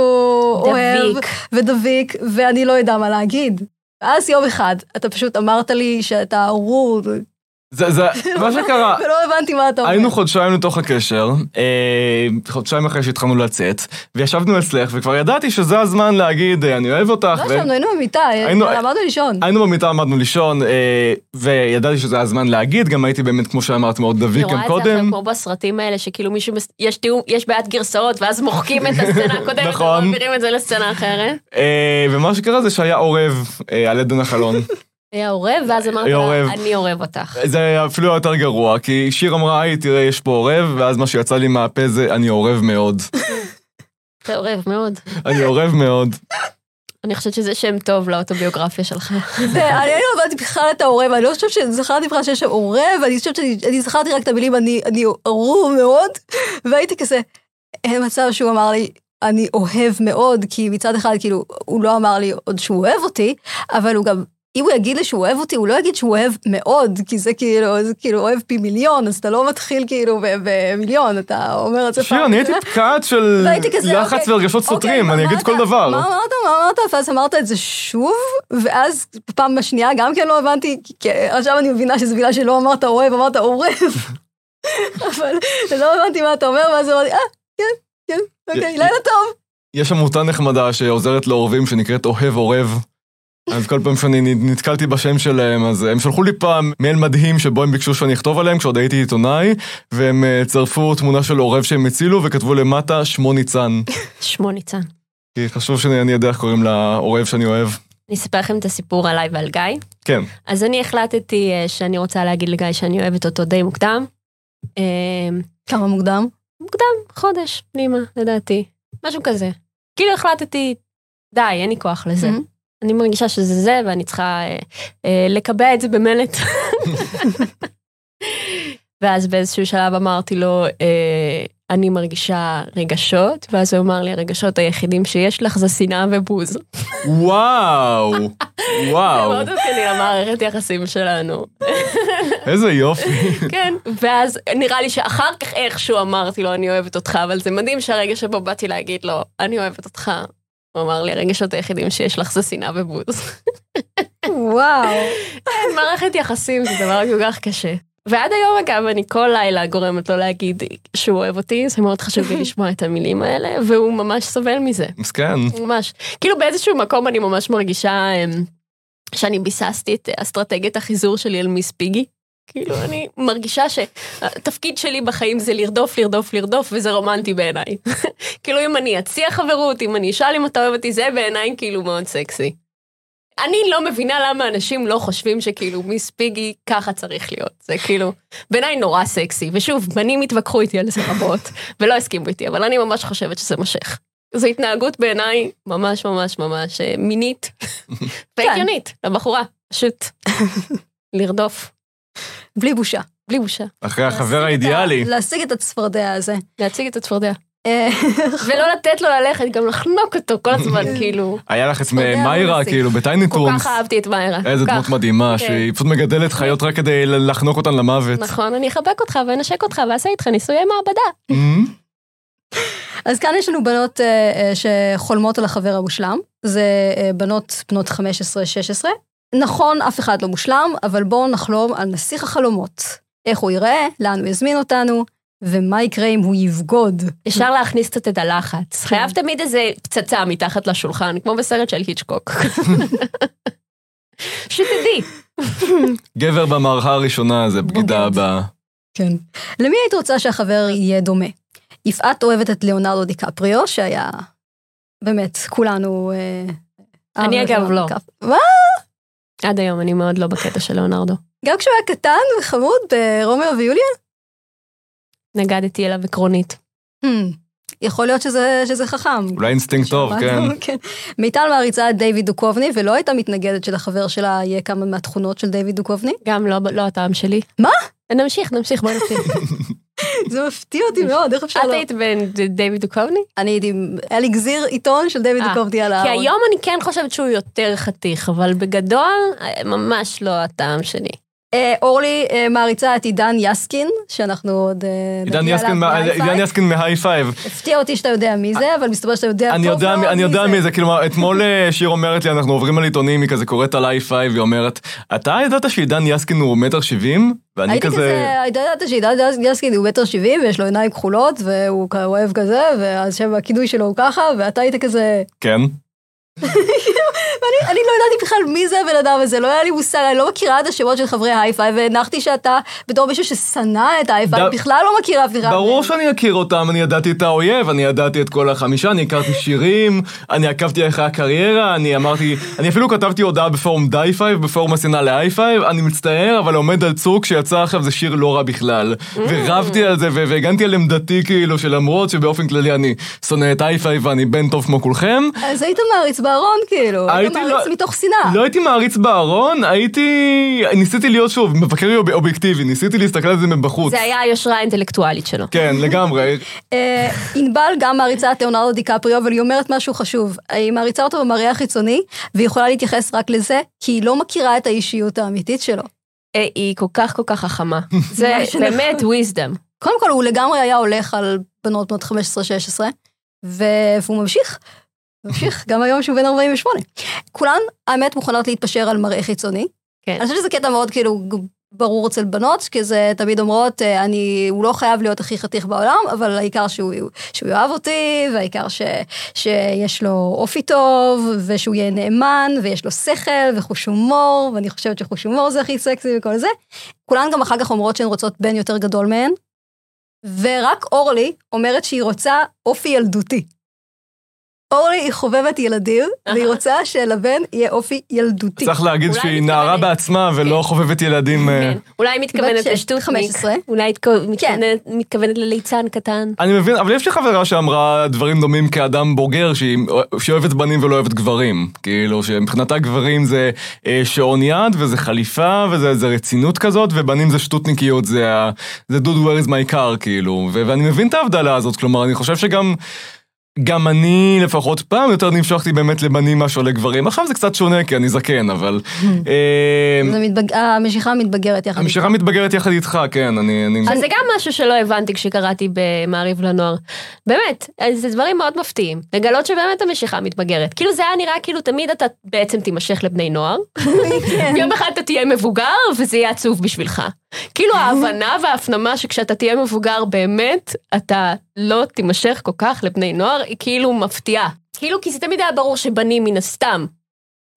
אוהב, דביק. ודביק, ואני לא יודע מה להגיד. ואז יום אחד, אתה פשוט אמרת לי שאתה ארור, זה, זה, מה שקרה, ולא הבנתי מה אתה אומר. היינו חודשיים לתוך הקשר, אה, חודשיים אחרי שהתחלנו לצאת, וישבנו אצלך, וכבר ידעתי שזה הזמן להגיד, אה, אני אוהב אותך. לא ו- ישבנו, היינו במיטה, היינו- למדנו לישון. היינו במיטה, עמדנו לישון, אה, וידעתי שזה הזמן להגיד, גם הייתי באמת, כמו שאמרת, מאוד דביק אני גם רואה את זה קודם. כמו בסרטים האלה, שכאילו מישהו, מס- יש תיאום, יש בעיית גרסאות, ואז מוחקים את הסצנה הקודמת, נכון. ומעבירים את זה לסצנה אחרת. אה, ומה שקרה זה שהיה עורב אה, על עדן החלון. היה עורב, ואז אמרת היה לה, עורב. אני עורב אותך. זה היה אפילו יותר גרוע, כי שיר אמרה, היי, תראה, יש פה עורב, ואז מה שיצא לי מהפה זה, אני עורב מאוד. אתה עורב מאוד. אני עורב מאוד. אני חושבת שזה שם טוב לאוטוביוגרפיה שלך. זה, אני לא הבנתי בכלל את העורב, אני לא חושבת שזכרתי בכלל שיש שם עורב, אני חושבת שאני אני זכרתי רק את המילים, אני אני ארור מאוד, והייתי כזה, אין מצב שהוא אמר לי, אני אוהב מאוד, כי מצד אחד, כאילו, הוא לא אמר לי עוד שהוא אוהב אותי, אבל הוא גם, אם הוא יגיד לי שהוא אוהב אותי, הוא לא יגיד שהוא אוהב מאוד, כי זה כאילו, זה כאילו אוהב פי מיליון, אז אתה לא מתחיל כאילו במיליון, אתה אומר את זה שיר, אני הייתי פקעת של לחץ אוקיי, ורגשות אוקיי, סותרים, אני אגיד כל דבר. מה אמרת, מה אמרת, ואז אמרת את זה שוב, ואז פעם בשנייה גם כן לא הבנתי, עכשיו אני מבינה שזה בגלל שלא אמרת אוהב, אמרת עורב. אבל לא הבנתי מה אתה אומר, ואז אמרתי, אה, כן, כן, אוקיי, לילה טוב. יש עמותה נחמדה שעוזרת לעורבים שנקראת אוהב עורב. אז כל פעם שאני נתקלתי בשם שלהם, אז הם שלחו לי פעם מייל מדהים שבו הם ביקשו שאני אכתוב עליהם כשעוד הייתי עיתונאי, והם אה, צרפו תמונה של עורב שהם הצילו וכתבו למטה שמו ניצן. שמו ניצן. כי חשוב שאני יודע איך קוראים לעורב שאני אוהב. אני אספר לכם את הסיפור עליי ועל גיא. כן. אז אני החלטתי אה, שאני רוצה להגיד לגיא שאני אוהבת אותו די מוקדם. אה, כמה מוקדם? מוקדם, חודש, פנימה, לדעתי. משהו כזה. כאילו החלטתי, די, אין לי כוח לזה. אני מרגישה שזה זה, ואני צריכה אה, אה, לקבע את זה במלט. ואז באיזשהו שלב אמרתי לו, אה, אני מרגישה רגשות, ואז הוא אמר לי, הרגשות היחידים שיש לך זה שנאה ובוז. וואו, זה וואו, מאוד עדכני למערכת יחסים שלנו. איזה יופי. כן, ואז נראה לי שאחר כך איכשהו אמרתי לו, אני אוהבת אותך, אבל זה מדהים שהרגע שבו באתי להגיד לו, אני אוהבת אותך, הוא אמר לי, הרגשות היחידים שיש לך זה שנאה ובוז. וואו. כן, מערכת יחסים זה דבר כל כך קשה. ועד היום אגב אני כל לילה גורמת לו להגיד שהוא אוהב אותי, זה מאוד חשוב לי לשמוע את המילים האלה, והוא ממש סובל מזה, מסכן. ממש. כאילו באיזשהו מקום אני ממש מרגישה אמ, שאני ביססתי את אסטרטגיית החיזור שלי על מיס פיגי. כאילו אני מרגישה שהתפקיד שלי בחיים זה לרדוף, לרדוף, לרדוף, וזה רומנטי בעיניי. כאילו אם אני אציע חברות, אם אני אשאל אם אתה אוהב אותי, זה בעיניי כאילו מאוד סקסי. אני לא מבינה למה אנשים לא חושבים שכאילו מיס פיגי ככה צריך להיות. זה כאילו, בעיניי נורא סקסי. ושוב, בנים התווכחו איתי על זה רבות, ולא הסכימו איתי, אבל אני ממש חושבת שזה מושך. זו התנהגות בעיניי ממש ממש ממש אה, מינית והגיונית לבחורה, פשוט לרדוף, בלי בושה. בלי בושה, אחרי החבר האידיאלי. להשיג את הצפרדע הזה. להציג את הצפרדע. אה, ולא לתת לו ללכת, גם לחנוק אותו כל הזמן, כאילו. היה לך את מיירה. כאילו, בטייני כל טונס. כך אהבתי את מאירה. איזה כל דמות. מדהימה, כן. שהיא פשוט מגדלת חיות רק כדי לחנוק אותן למוות. נכון, אני אחבק אותך ואנשק אותך ואעשה איתך ניסויי מעבדה. אמ, אז כאן יש לנו בנות אה, אה, שחולמות על החבר המושלם. זה בנות בנות 15-16. נכון, אף אחד לא מושלם, אבל בואו נחלום על נסיך החלומות. איך הוא ייראה, לאן הוא יזמין אותנו, ומה יקרה אם הוא יבגוד. אפשר להכניס קצת את הלחץ. חייב תמיד איזה פצצה מתחת לשולחן, כמו בסרט של היצ'קוק. שתדעי. גבר במערכה הראשונה זה בגידה. הבאה. כן. למי היית רוצה שהחבר יהיה דומה? יפעת אוהבת את ליאונרדו דיקפריו, שהיה, באמת, כולנו... אה, אני, את אגב, לא. מה? עד היום אני מאוד לא בקטע של ליאונרדו. גם כשהוא היה קטן וחמוד ברומאו ויוליה? נגדתי אליו עקרונית. Hmm, יכול להיות שזה, שזה חכם. אולי אינסטינקט טוב, כן. כן. מיטל מעריצה את דיוויד דוכובני, ולא הייתה מתנגדת שלחבר שלה יהיה כמה מהתכונות של דיוויד דוכובני. גם לא, לא הטעם שלי. מה? נמשיך, נמשיך, בוא נמשיך. זה מפתיע אותי מאוד, איך אפשר את לא... היית בעניין דיוויד דוכובני? אני הייתי, היה לי גזיר עיתון של דיוויד אה, דוכובני על כי הארון. היום אני כן חושבת שהוא יותר חתיך, אבל בגדול, אה, ממש לא הטעם שלי. אה, אורלי אה, מעריצה את עידן יסקין, שאנחנו עוד אה, נגיע אליו מה- בהיי פייב. עידן יסקין מהיי פייב. הפתיע אותי שאתה יודע מי זה, אבל מסתבר שאתה יודע טוב מאוד אני יודע מי מי זה, כאילו, אתמול שיר אומרת לי, אנחנו עוברים על עיתונים, היא כזה קוראת על i5, והיא אומרת, אתה ידעת שעידן יסקין הוא מטר שבעים? ואני הייתי כזה, כזה, הייתה יודעת שעידן יסקין הוא מטר שבעים ויש לו עיניים כחולות והוא אוהב כזה והשם הכינוי שלו הוא ככה ואתה היית כזה, כן. אני לא ידעתי בכלל מי זה הבן אדם הזה, לא היה לי מושג, אני לא מכירה את השמות של חברי היי פייב והנחתי שאתה בתור מישהו ששנא את היי פייב, בכלל לא מכיר אף אחד. ברור. שאני אכיר אותם, אני ידעתי את האויב, אני ידעתי את כל החמישה, אני הכרתי שירים, אני עקבתי אחרי הקריירה, אני אמרתי, אני אפילו כתבתי הודעה בפורום היי פייב, בפורום השנאה להיי פייב, אני מצטער, אבל עומד על צוק שיצא עכשיו זה שיר לא רע בכלל. ורבתי על זה, והגנתי על עמדתי כאילו, שלמרות שבאופן כללי אני שונא את היי פייב ואני בן טוב כמו כולכם, אז היית מעריץ בארון, כאילו. היית הייתי מעריץ לא- מתוך שנאה. לא הייתי מעריץ בארון, הייתי... ניסיתי להיות שוב מבקר אוב- אובייקטיבי, ניסיתי להסתכל על זה מבחוץ. זה היה היושרה האינטלקטואלית שלו. כן, לגמרי. אה, ענבל גם מעריצה את ליאונרדו דיקפריו, אבל היא אומרת משהו חשוב. היא מעריצה אותו במראה החיצוני, והיא יכולה להתייחס רק לזה, כי היא לא מכירה את האישיות האמיתית שלו. אה, היא כל כך כל כך חכמה. זה מה שנכון. באמת wisdom. קודם כל, הוא לגמרי היה הולך על בנות בנות 15-16, ו- והוא ממשיך. ממשיך, גם היום שהוא בן 48. כולן, האמת, מוכנות להתפשר על מראה חיצוני. כן. אני חושבת שזה קטע מאוד כאילו ברור אצל בנות, כי זה תמיד אומרות, אה, אני, הוא לא חייב להיות הכי חתיך בעולם, אבל העיקר שהוא, שהוא יאהב אותי, והעיקר ש, שיש לו אופי טוב, ושהוא יהיה נאמן, ויש לו שכל, וחוש הומור, ואני חושבת שחוש הומור זה הכי סקסי וכל זה. כולן גם אחר כך אומרות שהן רוצות בן יותר גדול מהן, ורק אורלי אומרת שהיא רוצה אופי ילדותי. אורלי היא חובבת ילדים, והיא רוצה שלבן יהיה אופי ילדותי. צריך להגיד שהיא נערה בעצמה ולא חובבת ילדים. אה, כן. אולי היא מתכוונת. 15. אולי היא מתכוונת- מתכוונת לליצן קטן. אני מבין, אבל יש לי חברה שאמרה דברים דומים כאדם בוגר, שהיא, שהיא אוהבת בנים ולא אוהבת גברים. כאילו, שמבחינתה גברים זה אה, שעון יד, וזה חליפה, וזה זה רצינות כזאת, ובנים זה שטותניקיות, זה, דוד where is my car, כאילו. ואני מבין את ההבדלה הזאת, כלומר, אני חושב שגם... גם אני לפחות פעם יותר נמשכתי באמת לבנים מאשר לגברים. עכשיו זה קצת שונה כי אני זקן, אבל... מתבג... המשיכה מתבגרת יחד המשיכה מתבגרת יחד איתך, כן, אני... אז זה גם משהו שלא הבנתי כשקראתי במעריב לנוער. באמת, אז זה דברים מאוד מפתיעים. לגלות שבאמת המשיכה מתבגרת. כאילו זה היה נראה כאילו תמיד אתה בעצם תימשך לבני נוער. יום אחד אתה תהיה מבוגר וזה יהיה עצוב בשבילך. כאילו ההבנה וההפנמה שכשאתה תהיה מבוגר באמת, אתה לא תימשך כל כך לבני נוער, היא כאילו מפתיעה. כאילו כי זה תמיד היה ברור שבנים מן הסתם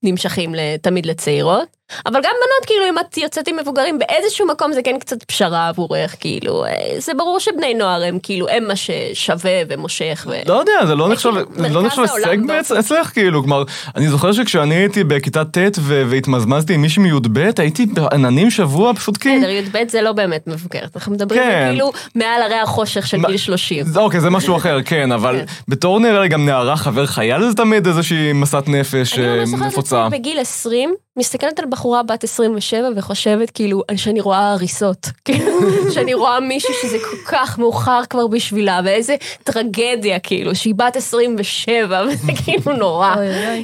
נמשכים תמיד לצעירות. אבל גם בנות, כאילו, אם את יוצאת עם מבוגרים, באיזשהו מקום זה כן קצת פשרה עבורך, כאילו, אה, זה ברור שבני נוער הם כאילו, הם מה ששווה ומושך. ו... לא יודע, זה לא זה נחשב, כאילו זה לא נחשב הישג. בעצם אצלך, כאילו, כלומר, אני זוכר שכשאני הייתי בכיתה ט' והתמזמזתי עם מישהי מי"ב, הייתי בעננים שבוע פשוט כי... בסדר, י"ב זה לא באמת מבוגרת, אנחנו מדברים כן. כאילו מעל הרי החושך של גיל 30. זה- אוקיי, זה משהו אחר, כן, אבל כן. בתור נראה לי גם נערה חבר חייל זה תמיד איזושהי מסת נפש אני אה, ממש זוכרת את. עצמי בגיל 20, מסתכלת על בחורה בת 27 וחושבת כאילו שאני רואה הריסות. כאילו, שאני רואה מישהו שזה כל כך מאוחר כבר בשבילה, ואיזה טרגדיה כאילו, שהיא בת 27, וזה כאילו נורא.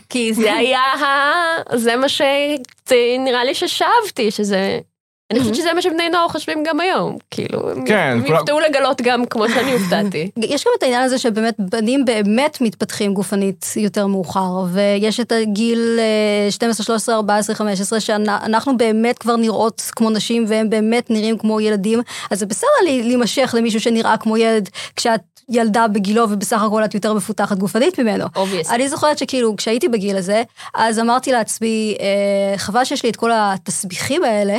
כי זה היה, זה מה שנראה לי ששאבתי, שזה... אני חושבת שזה מה שבני נוער חושבים גם היום, כאילו, כן, הם יופתעו לגלות גם כמו שאני הופתעתי. יש גם את העניין הזה שבאמת בנים באמת מתפתחים גופנית יותר מאוחר, ויש את הגיל אה, 12, 13, 14, 15, שאנחנו באמת כבר נראות כמו נשים והם באמת נראים כמו ילדים, אז זה בסדר להימשך למישהו שנראה כמו ילד כשאת ילדה בגילו ובסך הכל את יותר מפותחת גופנית ממנו. Obvious. אני זוכרת שכאילו כשהייתי בגיל הזה, אז אמרתי לעצמי, אה, חבל שיש לי את כל התסביכים האלה,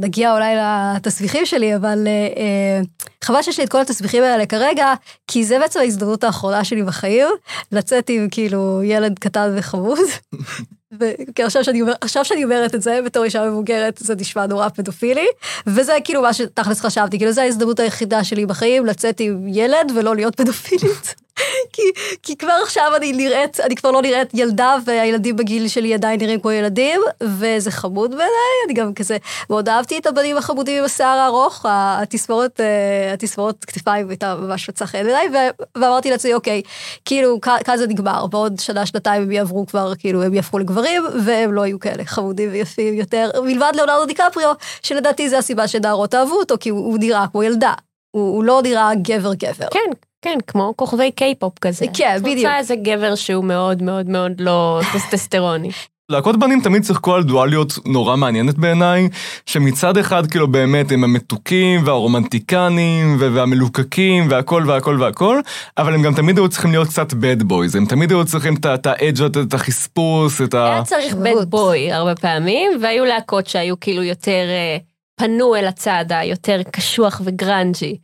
נגיע אולי לתסביכים שלי, אבל אה, אה, חבל שיש לי את כל התסביכים האלה כרגע, כי זה בעצם ההזדמנות האחרונה שלי בחיים, לצאת עם כאילו ילד קטן וחמוד. וכי עכשיו שאני, אומר, עכשיו שאני אומרת את זה, בתור אישה מבוגרת, זה נשמע נורא פדופילי, וזה כאילו מה שתכלס חשבתי, כאילו זו ההזדמנות היחידה שלי בחיים, לצאת עם ילד ולא להיות פדופילית. כי, כי כבר עכשיו אני נראית, אני כבר לא נראית ילדה, והילדים בגיל שלי עדיין נראים כמו ילדים, וזה חמוד בעיניי, אני גם כזה, מאוד אהבתי את הבנים החמודים עם השיער הארוך, התספורת, אה, התספורת כתפיים הייתה ממש מצאה חן בעיניי, ואמרתי לעצמי, אוקיי, כאילו, כאן זה נגמר, בעוד שנה, שנתיים הם יעברו כבר, כאילו, הם יהפכו לגברים, והם לא יהיו כאלה חמודים ויפים יותר, מלבד ליאונרדו דיקפריו, שלדעתי זה הסיבה שנערות אהבו אותו, כי הוא, הוא נראה כמו ילדה. הוא, הוא לא נראה גבר-גבר. כן, כן, כמו כוכבי קיי-פופ כזה. כן, בדיוק. רוצה איזה גבר שהוא מאוד מאוד מאוד לא טסטסטרוני. להקות בנים תמיד שיחקו על דואליות נורא מעניינת בעיניי, שמצד אחד כאילו באמת הם המתוקים והרומנטיקנים ו- והמלוקקים והכל והכל והכל, אבל הם גם תמיד היו צריכים להיות קצת bad boys, הם תמיד היו צריכים את האדג' את החספוס, את ה... היה צריך. bad boy הרבה פעמים, והיו להקות שהיו כאילו יותר, אה, פנו אל הצד היותר קשוח ו grungy.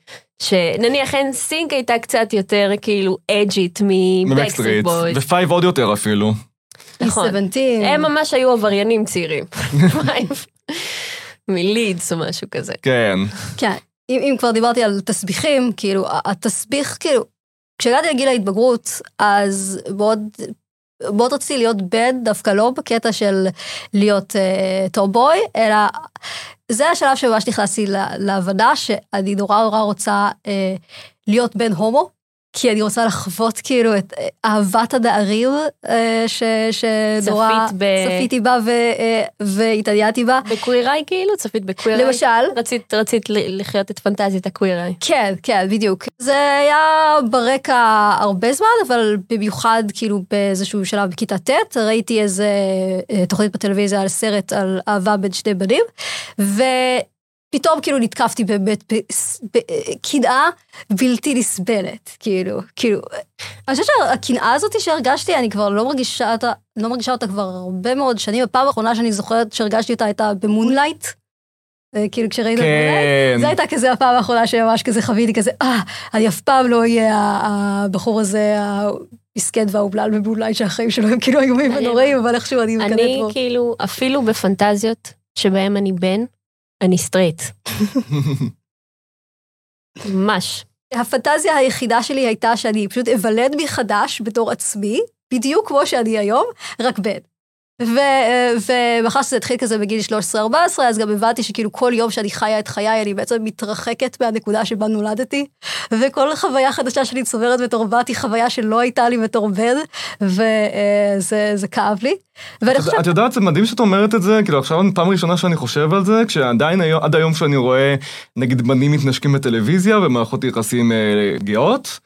שנניח NSYNC הייתה קצת יותר כאילו אג'ית מ Backstreet Boys. ו Five עוד יותר אפילו. נכון. מ-17. הם ממש היו עבריינים צעירים. מלידס או משהו כזה. כן. כן, אם, אם כבר דיברתי על תסביכים, כאילו, התסביך, כאילו, כשהגעתי לגיל ההתבגרות, אז מאוד מאוד רציתי להיות בן, דווקא לא בקטע של להיות uh, טובוי, אלא זה השלב שממש נכנסתי להבנה שאני נורא נורא רוצה uh, להיות בן הומו. כי אני רוצה לחוות כאילו את אה, אהבת הנערים אה, שנורא צפיתי בה אה, והתעניינתי בה. בקוויריי כאילו? צפית בקוויריי? למשל. רצית, רצית לחיות את פנטזיית הקוויריי. כן, כן, בדיוק. זה היה ברקע הרבה זמן, אבל במיוחד כאילו באיזשהו שלב בכיתה ט', ראיתי איזה תוכנית בטלוויזיה על סרט על אהבה בין שני בנים, ו... פתאום כאילו נתקפתי באמת בקנאה בלתי נסבלת, כאילו, כאילו. אני חושבת שהקנאה הזאת שהרגשתי, אני כבר לא מרגישה אותה, לא מרגישה אותה כבר הרבה מאוד שנים. הפעם האחרונה שאני זוכרת שהרגשתי אותה הייתה במונלייט. אה, כאילו כשראינו את מונלייט, זה הייתה כזה הפעם האחרונה שממש כזה חוויתי כזה, אה, אני אף פעם לא אהיה הבחור הזה, המסכן והאומלל במונלייט שהחיים שלו הם כאילו איומים ונוראים, אבל איכשהו אני מקנאת בו. אני כאילו, אפילו בפנטזיות שבהם אני בן, אני סטרייט. ממש. הפנטזיה היחידה שלי הייתה שאני פשוט אוולד מחדש בתור עצמי, בדיוק כמו שאני היום, רק בן. ומאחר שזה התחיל כזה בגיל 13-14, אז גם הבנתי שכאילו כל יום שאני חיה את חיי, אני בעצם מתרחקת מהנקודה שבה נולדתי, וכל חוויה חדשה שאני צוברת בתור בת היא חוויה שלא הייתה לי בתור בן, וזה כאב לי. את יודעת, זה מדהים שאת אומרת את זה, כאילו עכשיו פעם ראשונה שאני חושב על זה, כשעדיין עד היום שאני רואה נגיד בנים מתנשקים בטלוויזיה ומערכות יחסים אה, גאות.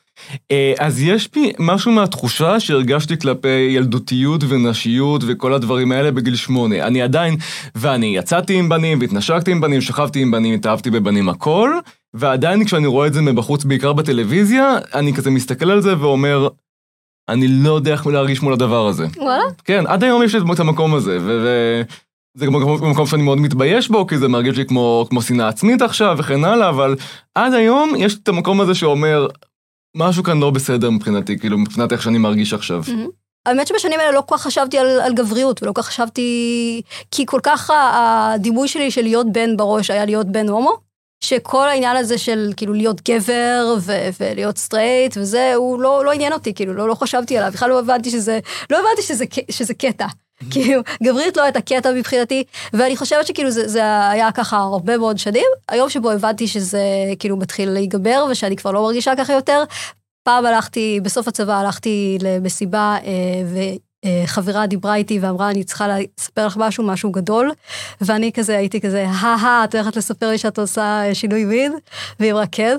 אה, אז יש בי משהו מהתחושה שהרגשתי כלפי ילדותיות ונשיות וכל הדברים האלה בגיל שמונה. אני עדיין, ואני יצאתי עם בנים והתנשקתי עם בנים, שכבתי עם בנים, התאהבתי בבנים הכל, ועדיין כשאני רואה את זה מבחוץ, בעיקר בטלוויזיה, אני כזה מסתכל על זה ואומר, אני לא יודע איך להרגיש מול הדבר הזה. וואלה? כן, עד היום יש לי את המקום הזה, ו... זה גם מקום שאני מאוד מתבייש בו, כי זה מרגיש לי כמו, כמו שנאה עצמית עכשיו וכן הלאה, אבל עד היום יש את המקום הזה שאומר, משהו כאן לא בסדר מבחינתי, כאילו, מבחינת איך שאני מרגיש עכשיו. האמת שבשנים האלה לא כל כך חשבתי על, על גבריות, ולא כל כך חשבתי... כי כל כך הדימוי שלי של להיות בן בראש היה להיות בן הומו, שכל העניין הזה של כאילו להיות גבר ו- ולהיות סטרייט וזה, הוא לא, לא עניין אותי, כאילו, לא, לא חשבתי עליו, בכלל לא הבנתי שזה, לא הבנתי שזה, שזה קטע. כאילו, גבריות לא הייתה קטע מבחינתי, ואני חושבת שכאילו זה, זה היה ככה הרבה מאוד שנים. היום שבו הבנתי שזה כאילו מתחיל להיגמר ושאני כבר לא מרגישה ככה יותר, פעם הלכתי, בסוף הצבא הלכתי למסיבה וחברה דיברה איתי ואמרה, אני צריכה לספר לך משהו, משהו גדול, ואני כזה הייתי כזה, הא את הולכת לספר לי שאת עושה שינוי מין? והיא אמרה, כן.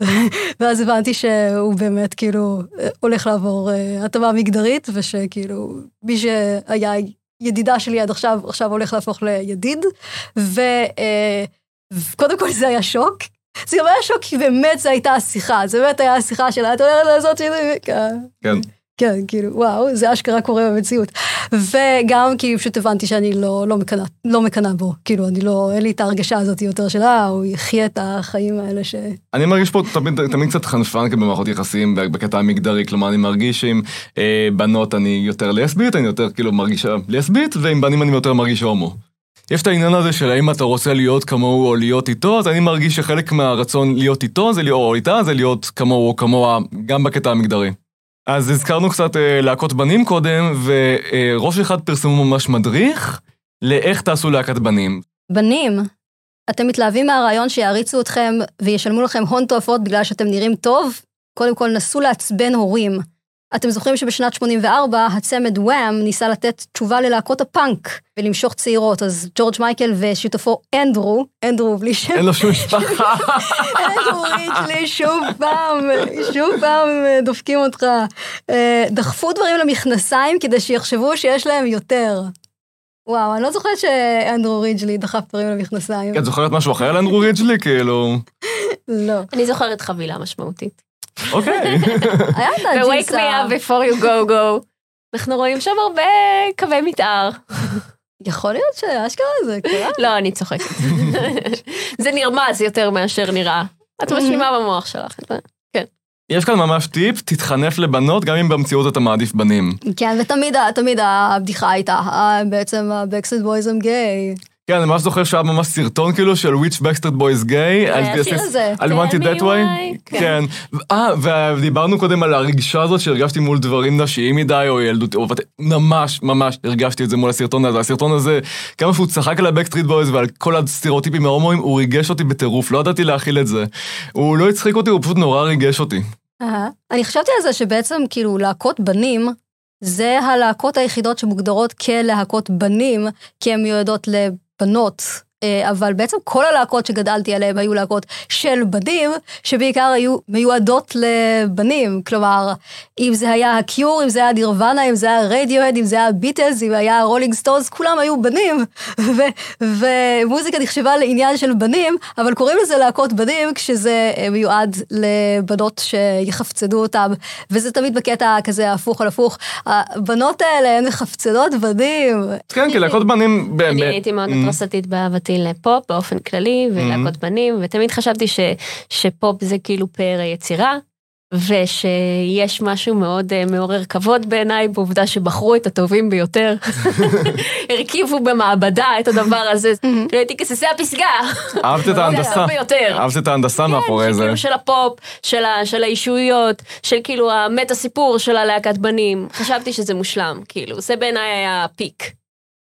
ואז הבנתי שהוא באמת כאילו הולך לעבור uh, התאמה מגדרית, ושכאילו מי שהיה ידידה שלי עד עכשיו, עכשיו הולך להפוך לידיד, וקודם uh, כל זה היה שוק. זה גם היה שוק כי באמת זו הייתה השיחה, זה באמת היה השיחה שלה, את הולכת לעשות שינוי, כן. כן. כאילו, וואו, זה אשכרה קורה במציאות. וגם כי פשוט הבנתי שאני לא, לא מקנאה, לא מקנאה בו. כאילו, אני לא, אין לי את ההרגשה הזאת יותר של, אה, הוא יחיה את החיים האלה ש... אני מרגיש פה תמיד, תמיד קצת חנפן במערכות יחסים בקטע המגדרי, כלומר, אני מרגיש שעם אה, בנות אני יותר לסבית, אני יותר כאילו מרגישה לסבית, ועם בנים אני יותר מרגיש הומו. יש את העניין הזה של האם אתה רוצה להיות כמוהו או להיות איתו, אז אני מרגיש שחלק מהרצון להיות איתו, זה להיות, או איתה, זה להיות כמוהו או כמוה, גם בקטע המגדרי. אז הזכרנו קצת אה, להקות בנים קודם, וראש אחד פרסמו ממש מדריך לאיך תעשו להקת בנים. בנים, אתם מתלהבים מהרעיון שיעריצו אתכם וישלמו לכם הון תועפות בגלל שאתם נראים טוב? קודם כל, נסו לעצבן הורים. אתם זוכרים שבשנת 84 הצמד וואם ניסה לתת תשובה ללהקות הפאנק ולמשוך צעירות, אז ג'ורג' מייקל ושותפו אנדרו, אנדרו בלי שם. אין לו שום משפחה. אנדרו ריצ'לי, שוב פעם, שוב פעם דופקים אותך. אה, דחפו דברים למכנסיים כדי שיחשבו שיש להם יותר. וואו, אני לא זוכרת שאנדרו ריג'לי דחף דברים למכנסיים. כן, את זוכרת משהו אחר על אנדרו ריג'לי? כאילו... לא. אני זוכרת חבילה משמעותית. אוקיי. היה את הג'ינסה. ו-wake me up before you go go. אנחנו רואים שם הרבה קווי מתאר. יכול להיות שאשכרה זה קרה. לא, אני צוחקת. זה נרמז יותר מאשר נראה. את משלימה במוח שלך. כן. יש כאן ממש טיפ, תתחנף לבנות, גם אם במציאות אתה מעדיף בנים. כן, ותמיד תמיד הבדיחה הייתה, בעצם הבקסט בויז הם גיי. כן, אני ממש זוכר שהיה ממש סרטון כאילו של Which Backstreet Boys Gay. היה שיר הזה. I want it that way. why. כן. אה, ודיברנו קודם על הרגישה הזאת שהרגשתי מול דברים נשיים מדי או ילדות, או ממש ממש הרגשתי את זה מול הסרטון הזה. הסרטון הזה, כמה שהוא צחק על ה Backstreet Boys ועל כל הסטריאוטיפים ההומואים, הוא ריגש אותי בטירוף, לא ידעתי להכיל את זה. הוא לא הצחיק אותי, הוא פשוט נורא ריגש אותי. אני חשבתי על זה שבעצם כאילו להקות בנים, זה הלהקות היחידות שמוגדרות כלהקות בנים, כי הן מיועדות לבנות. אה, אבל בעצם כל הלהקות שגדלתי עליהן היו להקות של בנים, שבעיקר היו מיועדות לבנים. כלומר, אם זה היה ה Cure, אם זה היה Nirvana, אם זה היה רדיואד, אם זה היה Beatles, אם היה Rolling Stones, כולם היו בנים. ו- ומוזיקה נחשבה לעניין של בנים, אבל קוראים לזה להקות בנים כשזה אה, מיועד לבנות שיחפצנו אותם, וזה תמיד בקטע כזה הפוך על הפוך. הבנות האלה הן מחפצנות בנים. כן, כי להקות בנים אני באמת. הייתי מאוד אממ. התרסתית באהבתי לפופ באופן כללי, ולהקות בנים, ותמיד חשבתי ש- שפופ זה כאילו פאר היצירה. ושיש משהו מאוד אה, מעורר כבוד בעיניי בעובדה שבחרו את הטובים ביותר. הרכיבו במעבדה את הדבר הזה, כאילו הייתי כזה, זה הפסגה. אהבת את ההנדסה. אהבת את ההנדסה מאחורי כן, זה. שכאילו של הפופ, של, ה, של האישויות, של כאילו המטה סיפור של הלהקת בנים. חשבתי שזה מושלם, כאילו, זה בעיניי היה הפיק.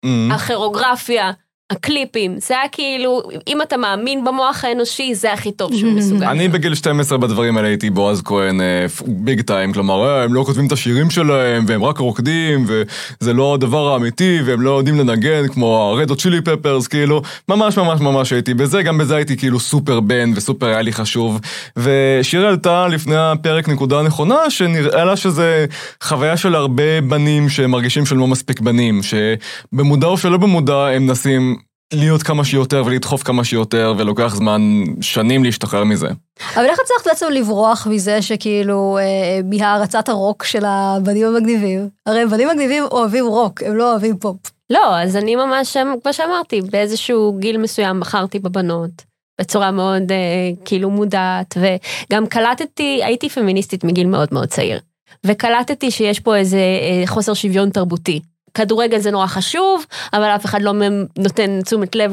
Mm. הכירוגרפיה, הקליפים, זה היה כאילו, אם אתה מאמין במוח האנושי, זה הכי טוב שהוא מסוגל. אני בגיל 12 בדברים האלה הייתי בועז כהן ביג טיים, כלומר, אה, הם לא כותבים את השירים שלהם, והם רק רוקדים, וזה לא הדבר האמיתי, והם לא יודעים לנגן, כמו הרדו צ'ילי פפרס, כאילו, ממש ממש ממש הייתי בזה, גם בזה הייתי כאילו סופר בן, וסופר היה לי חשוב. ושיר עלתה לפני הפרק נקודה נכונה, שנראה לה שזה חוויה של הרבה בנים שמרגישים שהם לא מספיק בנים, שבמודע או שלא במודע הם מנסים להיות כמה שיותר ולדחוף כמה שיותר, ולוקח זמן, שנים להשתחרר מזה. אבל איך הצלחת בעצם לברוח מזה שכאילו, אה, מהערצת הרוק של הבנים המגניבים? הרי בנים מגניבים אוהבים רוק, הם לא אוהבים פופ. לא, אז אני ממש, כמו שאמרתי, באיזשהו גיל מסוים בחרתי בבנות. בצורה מאוד אה, כאילו מודעת, וגם קלטתי, הייתי פמיניסטית מגיל מאוד מאוד צעיר. וקלטתי שיש פה איזה אה, חוסר שוויון תרבותי. כדורגל זה נורא חשוב, אבל אף אחד לא נותן תשומת לב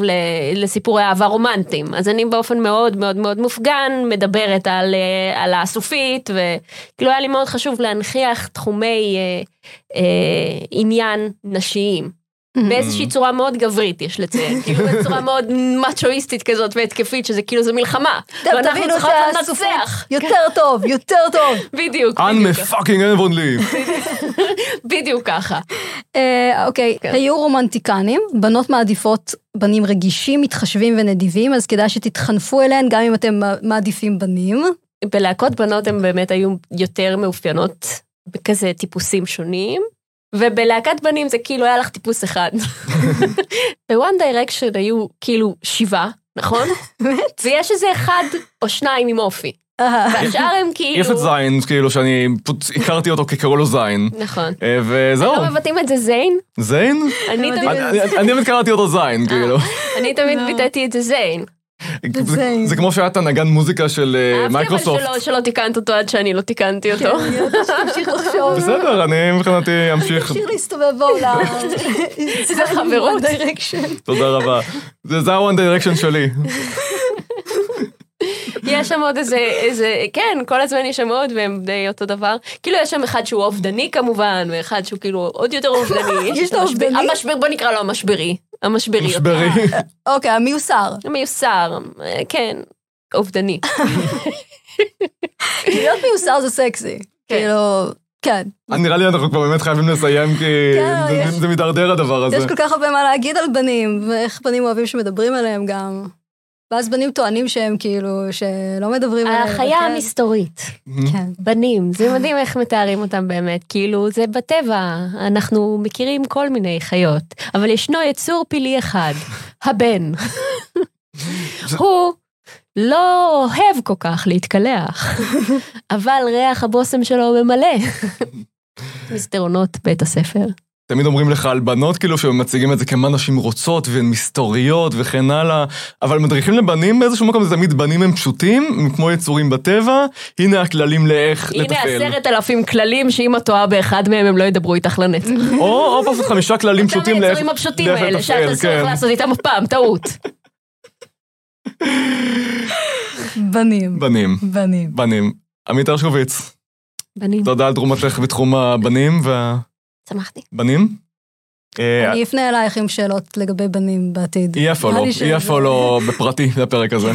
לסיפורי אהבה רומנטיים. אז אני באופן מאוד מאוד מאוד מופגן, מדברת על, אה, על האסופית, וכאילו היה לי מאוד חשוב להנכיח תחומי אה, אה, עניין נשיים. באיזושהי צורה מאוד גברית, יש לציין, כאילו בצורה מאוד מאצ'ואיסטית כזאת והתקפית, שזה כאילו זה מלחמה. ואנחנו צריכות לנצח. יותר טוב, יותר טוב. בדיוק, בדיוק ככה. fucking אבונלי. בדיוק ככה. אה, אוקיי, כן. היו רומנטיקנים, בנות מעדיפות בנים רגישים, מתחשבים ונדיבים, אז כדאי שתתחנפו אליהן גם אם אתם מעדיפים בנים. בלהקות בנות הן באמת היו יותר מאופיינות בכזה טיפוסים שונים. ובלהקת בנים זה כאילו היה לך טיפוס אחד. ב One Direction היו כאילו שבעה, נכון? באמת? ויש איזה אחד או שניים עם אופי. והשאר הם כאילו... יש את זין, כאילו שאני פשוט הכרתי אותו כי קראו לו זין. נכון. אה, וזהו, לא מבטאים את זה זיין? זין? אני לא תמיד- קראתי אותו זין, כאילו. אני תמיד לא. ביטאתי את זה זיין. זה- כמו שהיה את הנגן מוזיקה של אה, אהבתי אבל מייקרוסופט. שלא- תיקנת אותו עד שאני לא תיקנתי אותו. אני יודעת שתמשיך לחשוב. בסדר, אני מבחינתי אמשיך. תמשיך להסתובב בעולם. זה חברות. דירקשן. תודה רבה. זה זה ה-one direction שלי. יש שם עוד איזה, איזה, כן, כל הזמן יש שם עוד והם די אותו דבר. כאילו יש שם אחד שהוא אובדני כמובן, ואחד שהוא כאילו עוד יותר אובדני. יש לו המשבר- אובדני? המשבר, בוא נקרא לו המשברי. המשברי. משברי. אוקיי, המיוסר. מיוסר, אה, כן, אובדני. להיות מיוסר זה סקסי. כאילו, כן. נראה לי אנחנו כבר באמת חייבים לסיים כי כן, זה מידרדר הדבר הזה. יש כל כך הרבה מה להגיד על בנים, ואיך בנים אוהבים שמדברים עליהם גם. ואז בנים טוענים שהם כאילו, שלא מדברים עליהם. החיה כן. המסתורית. כן. בנים, זה מדהים איך מתארים אותם באמת, כאילו זה בטבע, אנחנו מכירים כל מיני חיות, אבל ישנו יצור פילי אחד, הבן. הוא לא אוהב כל כך להתקלח, אבל ריח הבושם שלו ממלא. מסדרונות בית הספר. תמיד אומרים לך על בנות, כאילו, שמציגים את זה כמה נשים רוצות והן מסתוריות וכן הלאה, אבל מדריכים לבנים באיזשהו מקום, זה תמיד בנים הם פשוטים, הם כמו יצורים בטבע, הנה הכללים לאיך הנה לתפעל. עשרת אלפים כללים שאם את טועה באחד מהם הם לא ידברו איתך לנצח. או, או פשוט חמישה כללים פשוטים אותם לאיך היצורים הפשוטים לאיך האלה, שאת לתפעל, אסור לך כן. לעשות איתם פעם, טעות. בנים. בנים, בנים. בנים. עמית הרשקוביץ, בנים, תודה על תרומתך בתחום הבנים שמחתי. והבנים. אה, אני אפנה אלייך עם שאלות לגבי בנים בעתיד. יהיה follow, יהיה follow בפרטי לפרק הזה.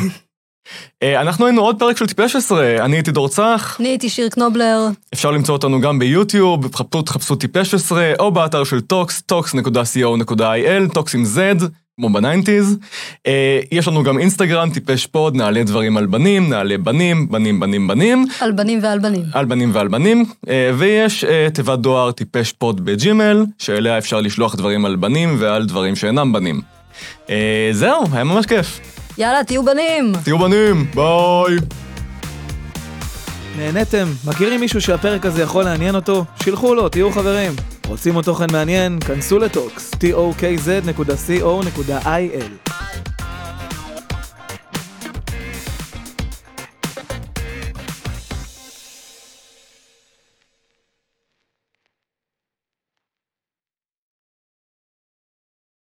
אה, אנחנו היינו עוד פרק של טיפש עשרה, אני הייתי דור צח, אני הייתי שיר קנובלר. אפשר למצוא אותנו גם ביוטיוב, חפשו טיפש עשרה, או באתר של טוקס, tokz.co.il, טוקס עם Z, כמו ב nineties. אה, יש לנו גם אינסטגרם, טיפש pod, נעלה דברים על בנים, נעלה בנים, בנים, בנים, בנים, על בנים ועל בנים. על בנים ועל בנים, אה, ויש אה, תיבת דואר טיפש pod ב Gmail, שאליה אפשר לשלוח דברים על בנים ועל דברים שאינם בנים. זהו, היה ממש כיף. יאללה, תהיו בנים! תהיו בנים, ביי. נהניתם? מכירים מישהו שהפרק הזה יכול לעניין אותו? שילחו לו, תהיו חברים. רוצים עוד תוכן מעניין? כנסו לטוקס, tokz.co.il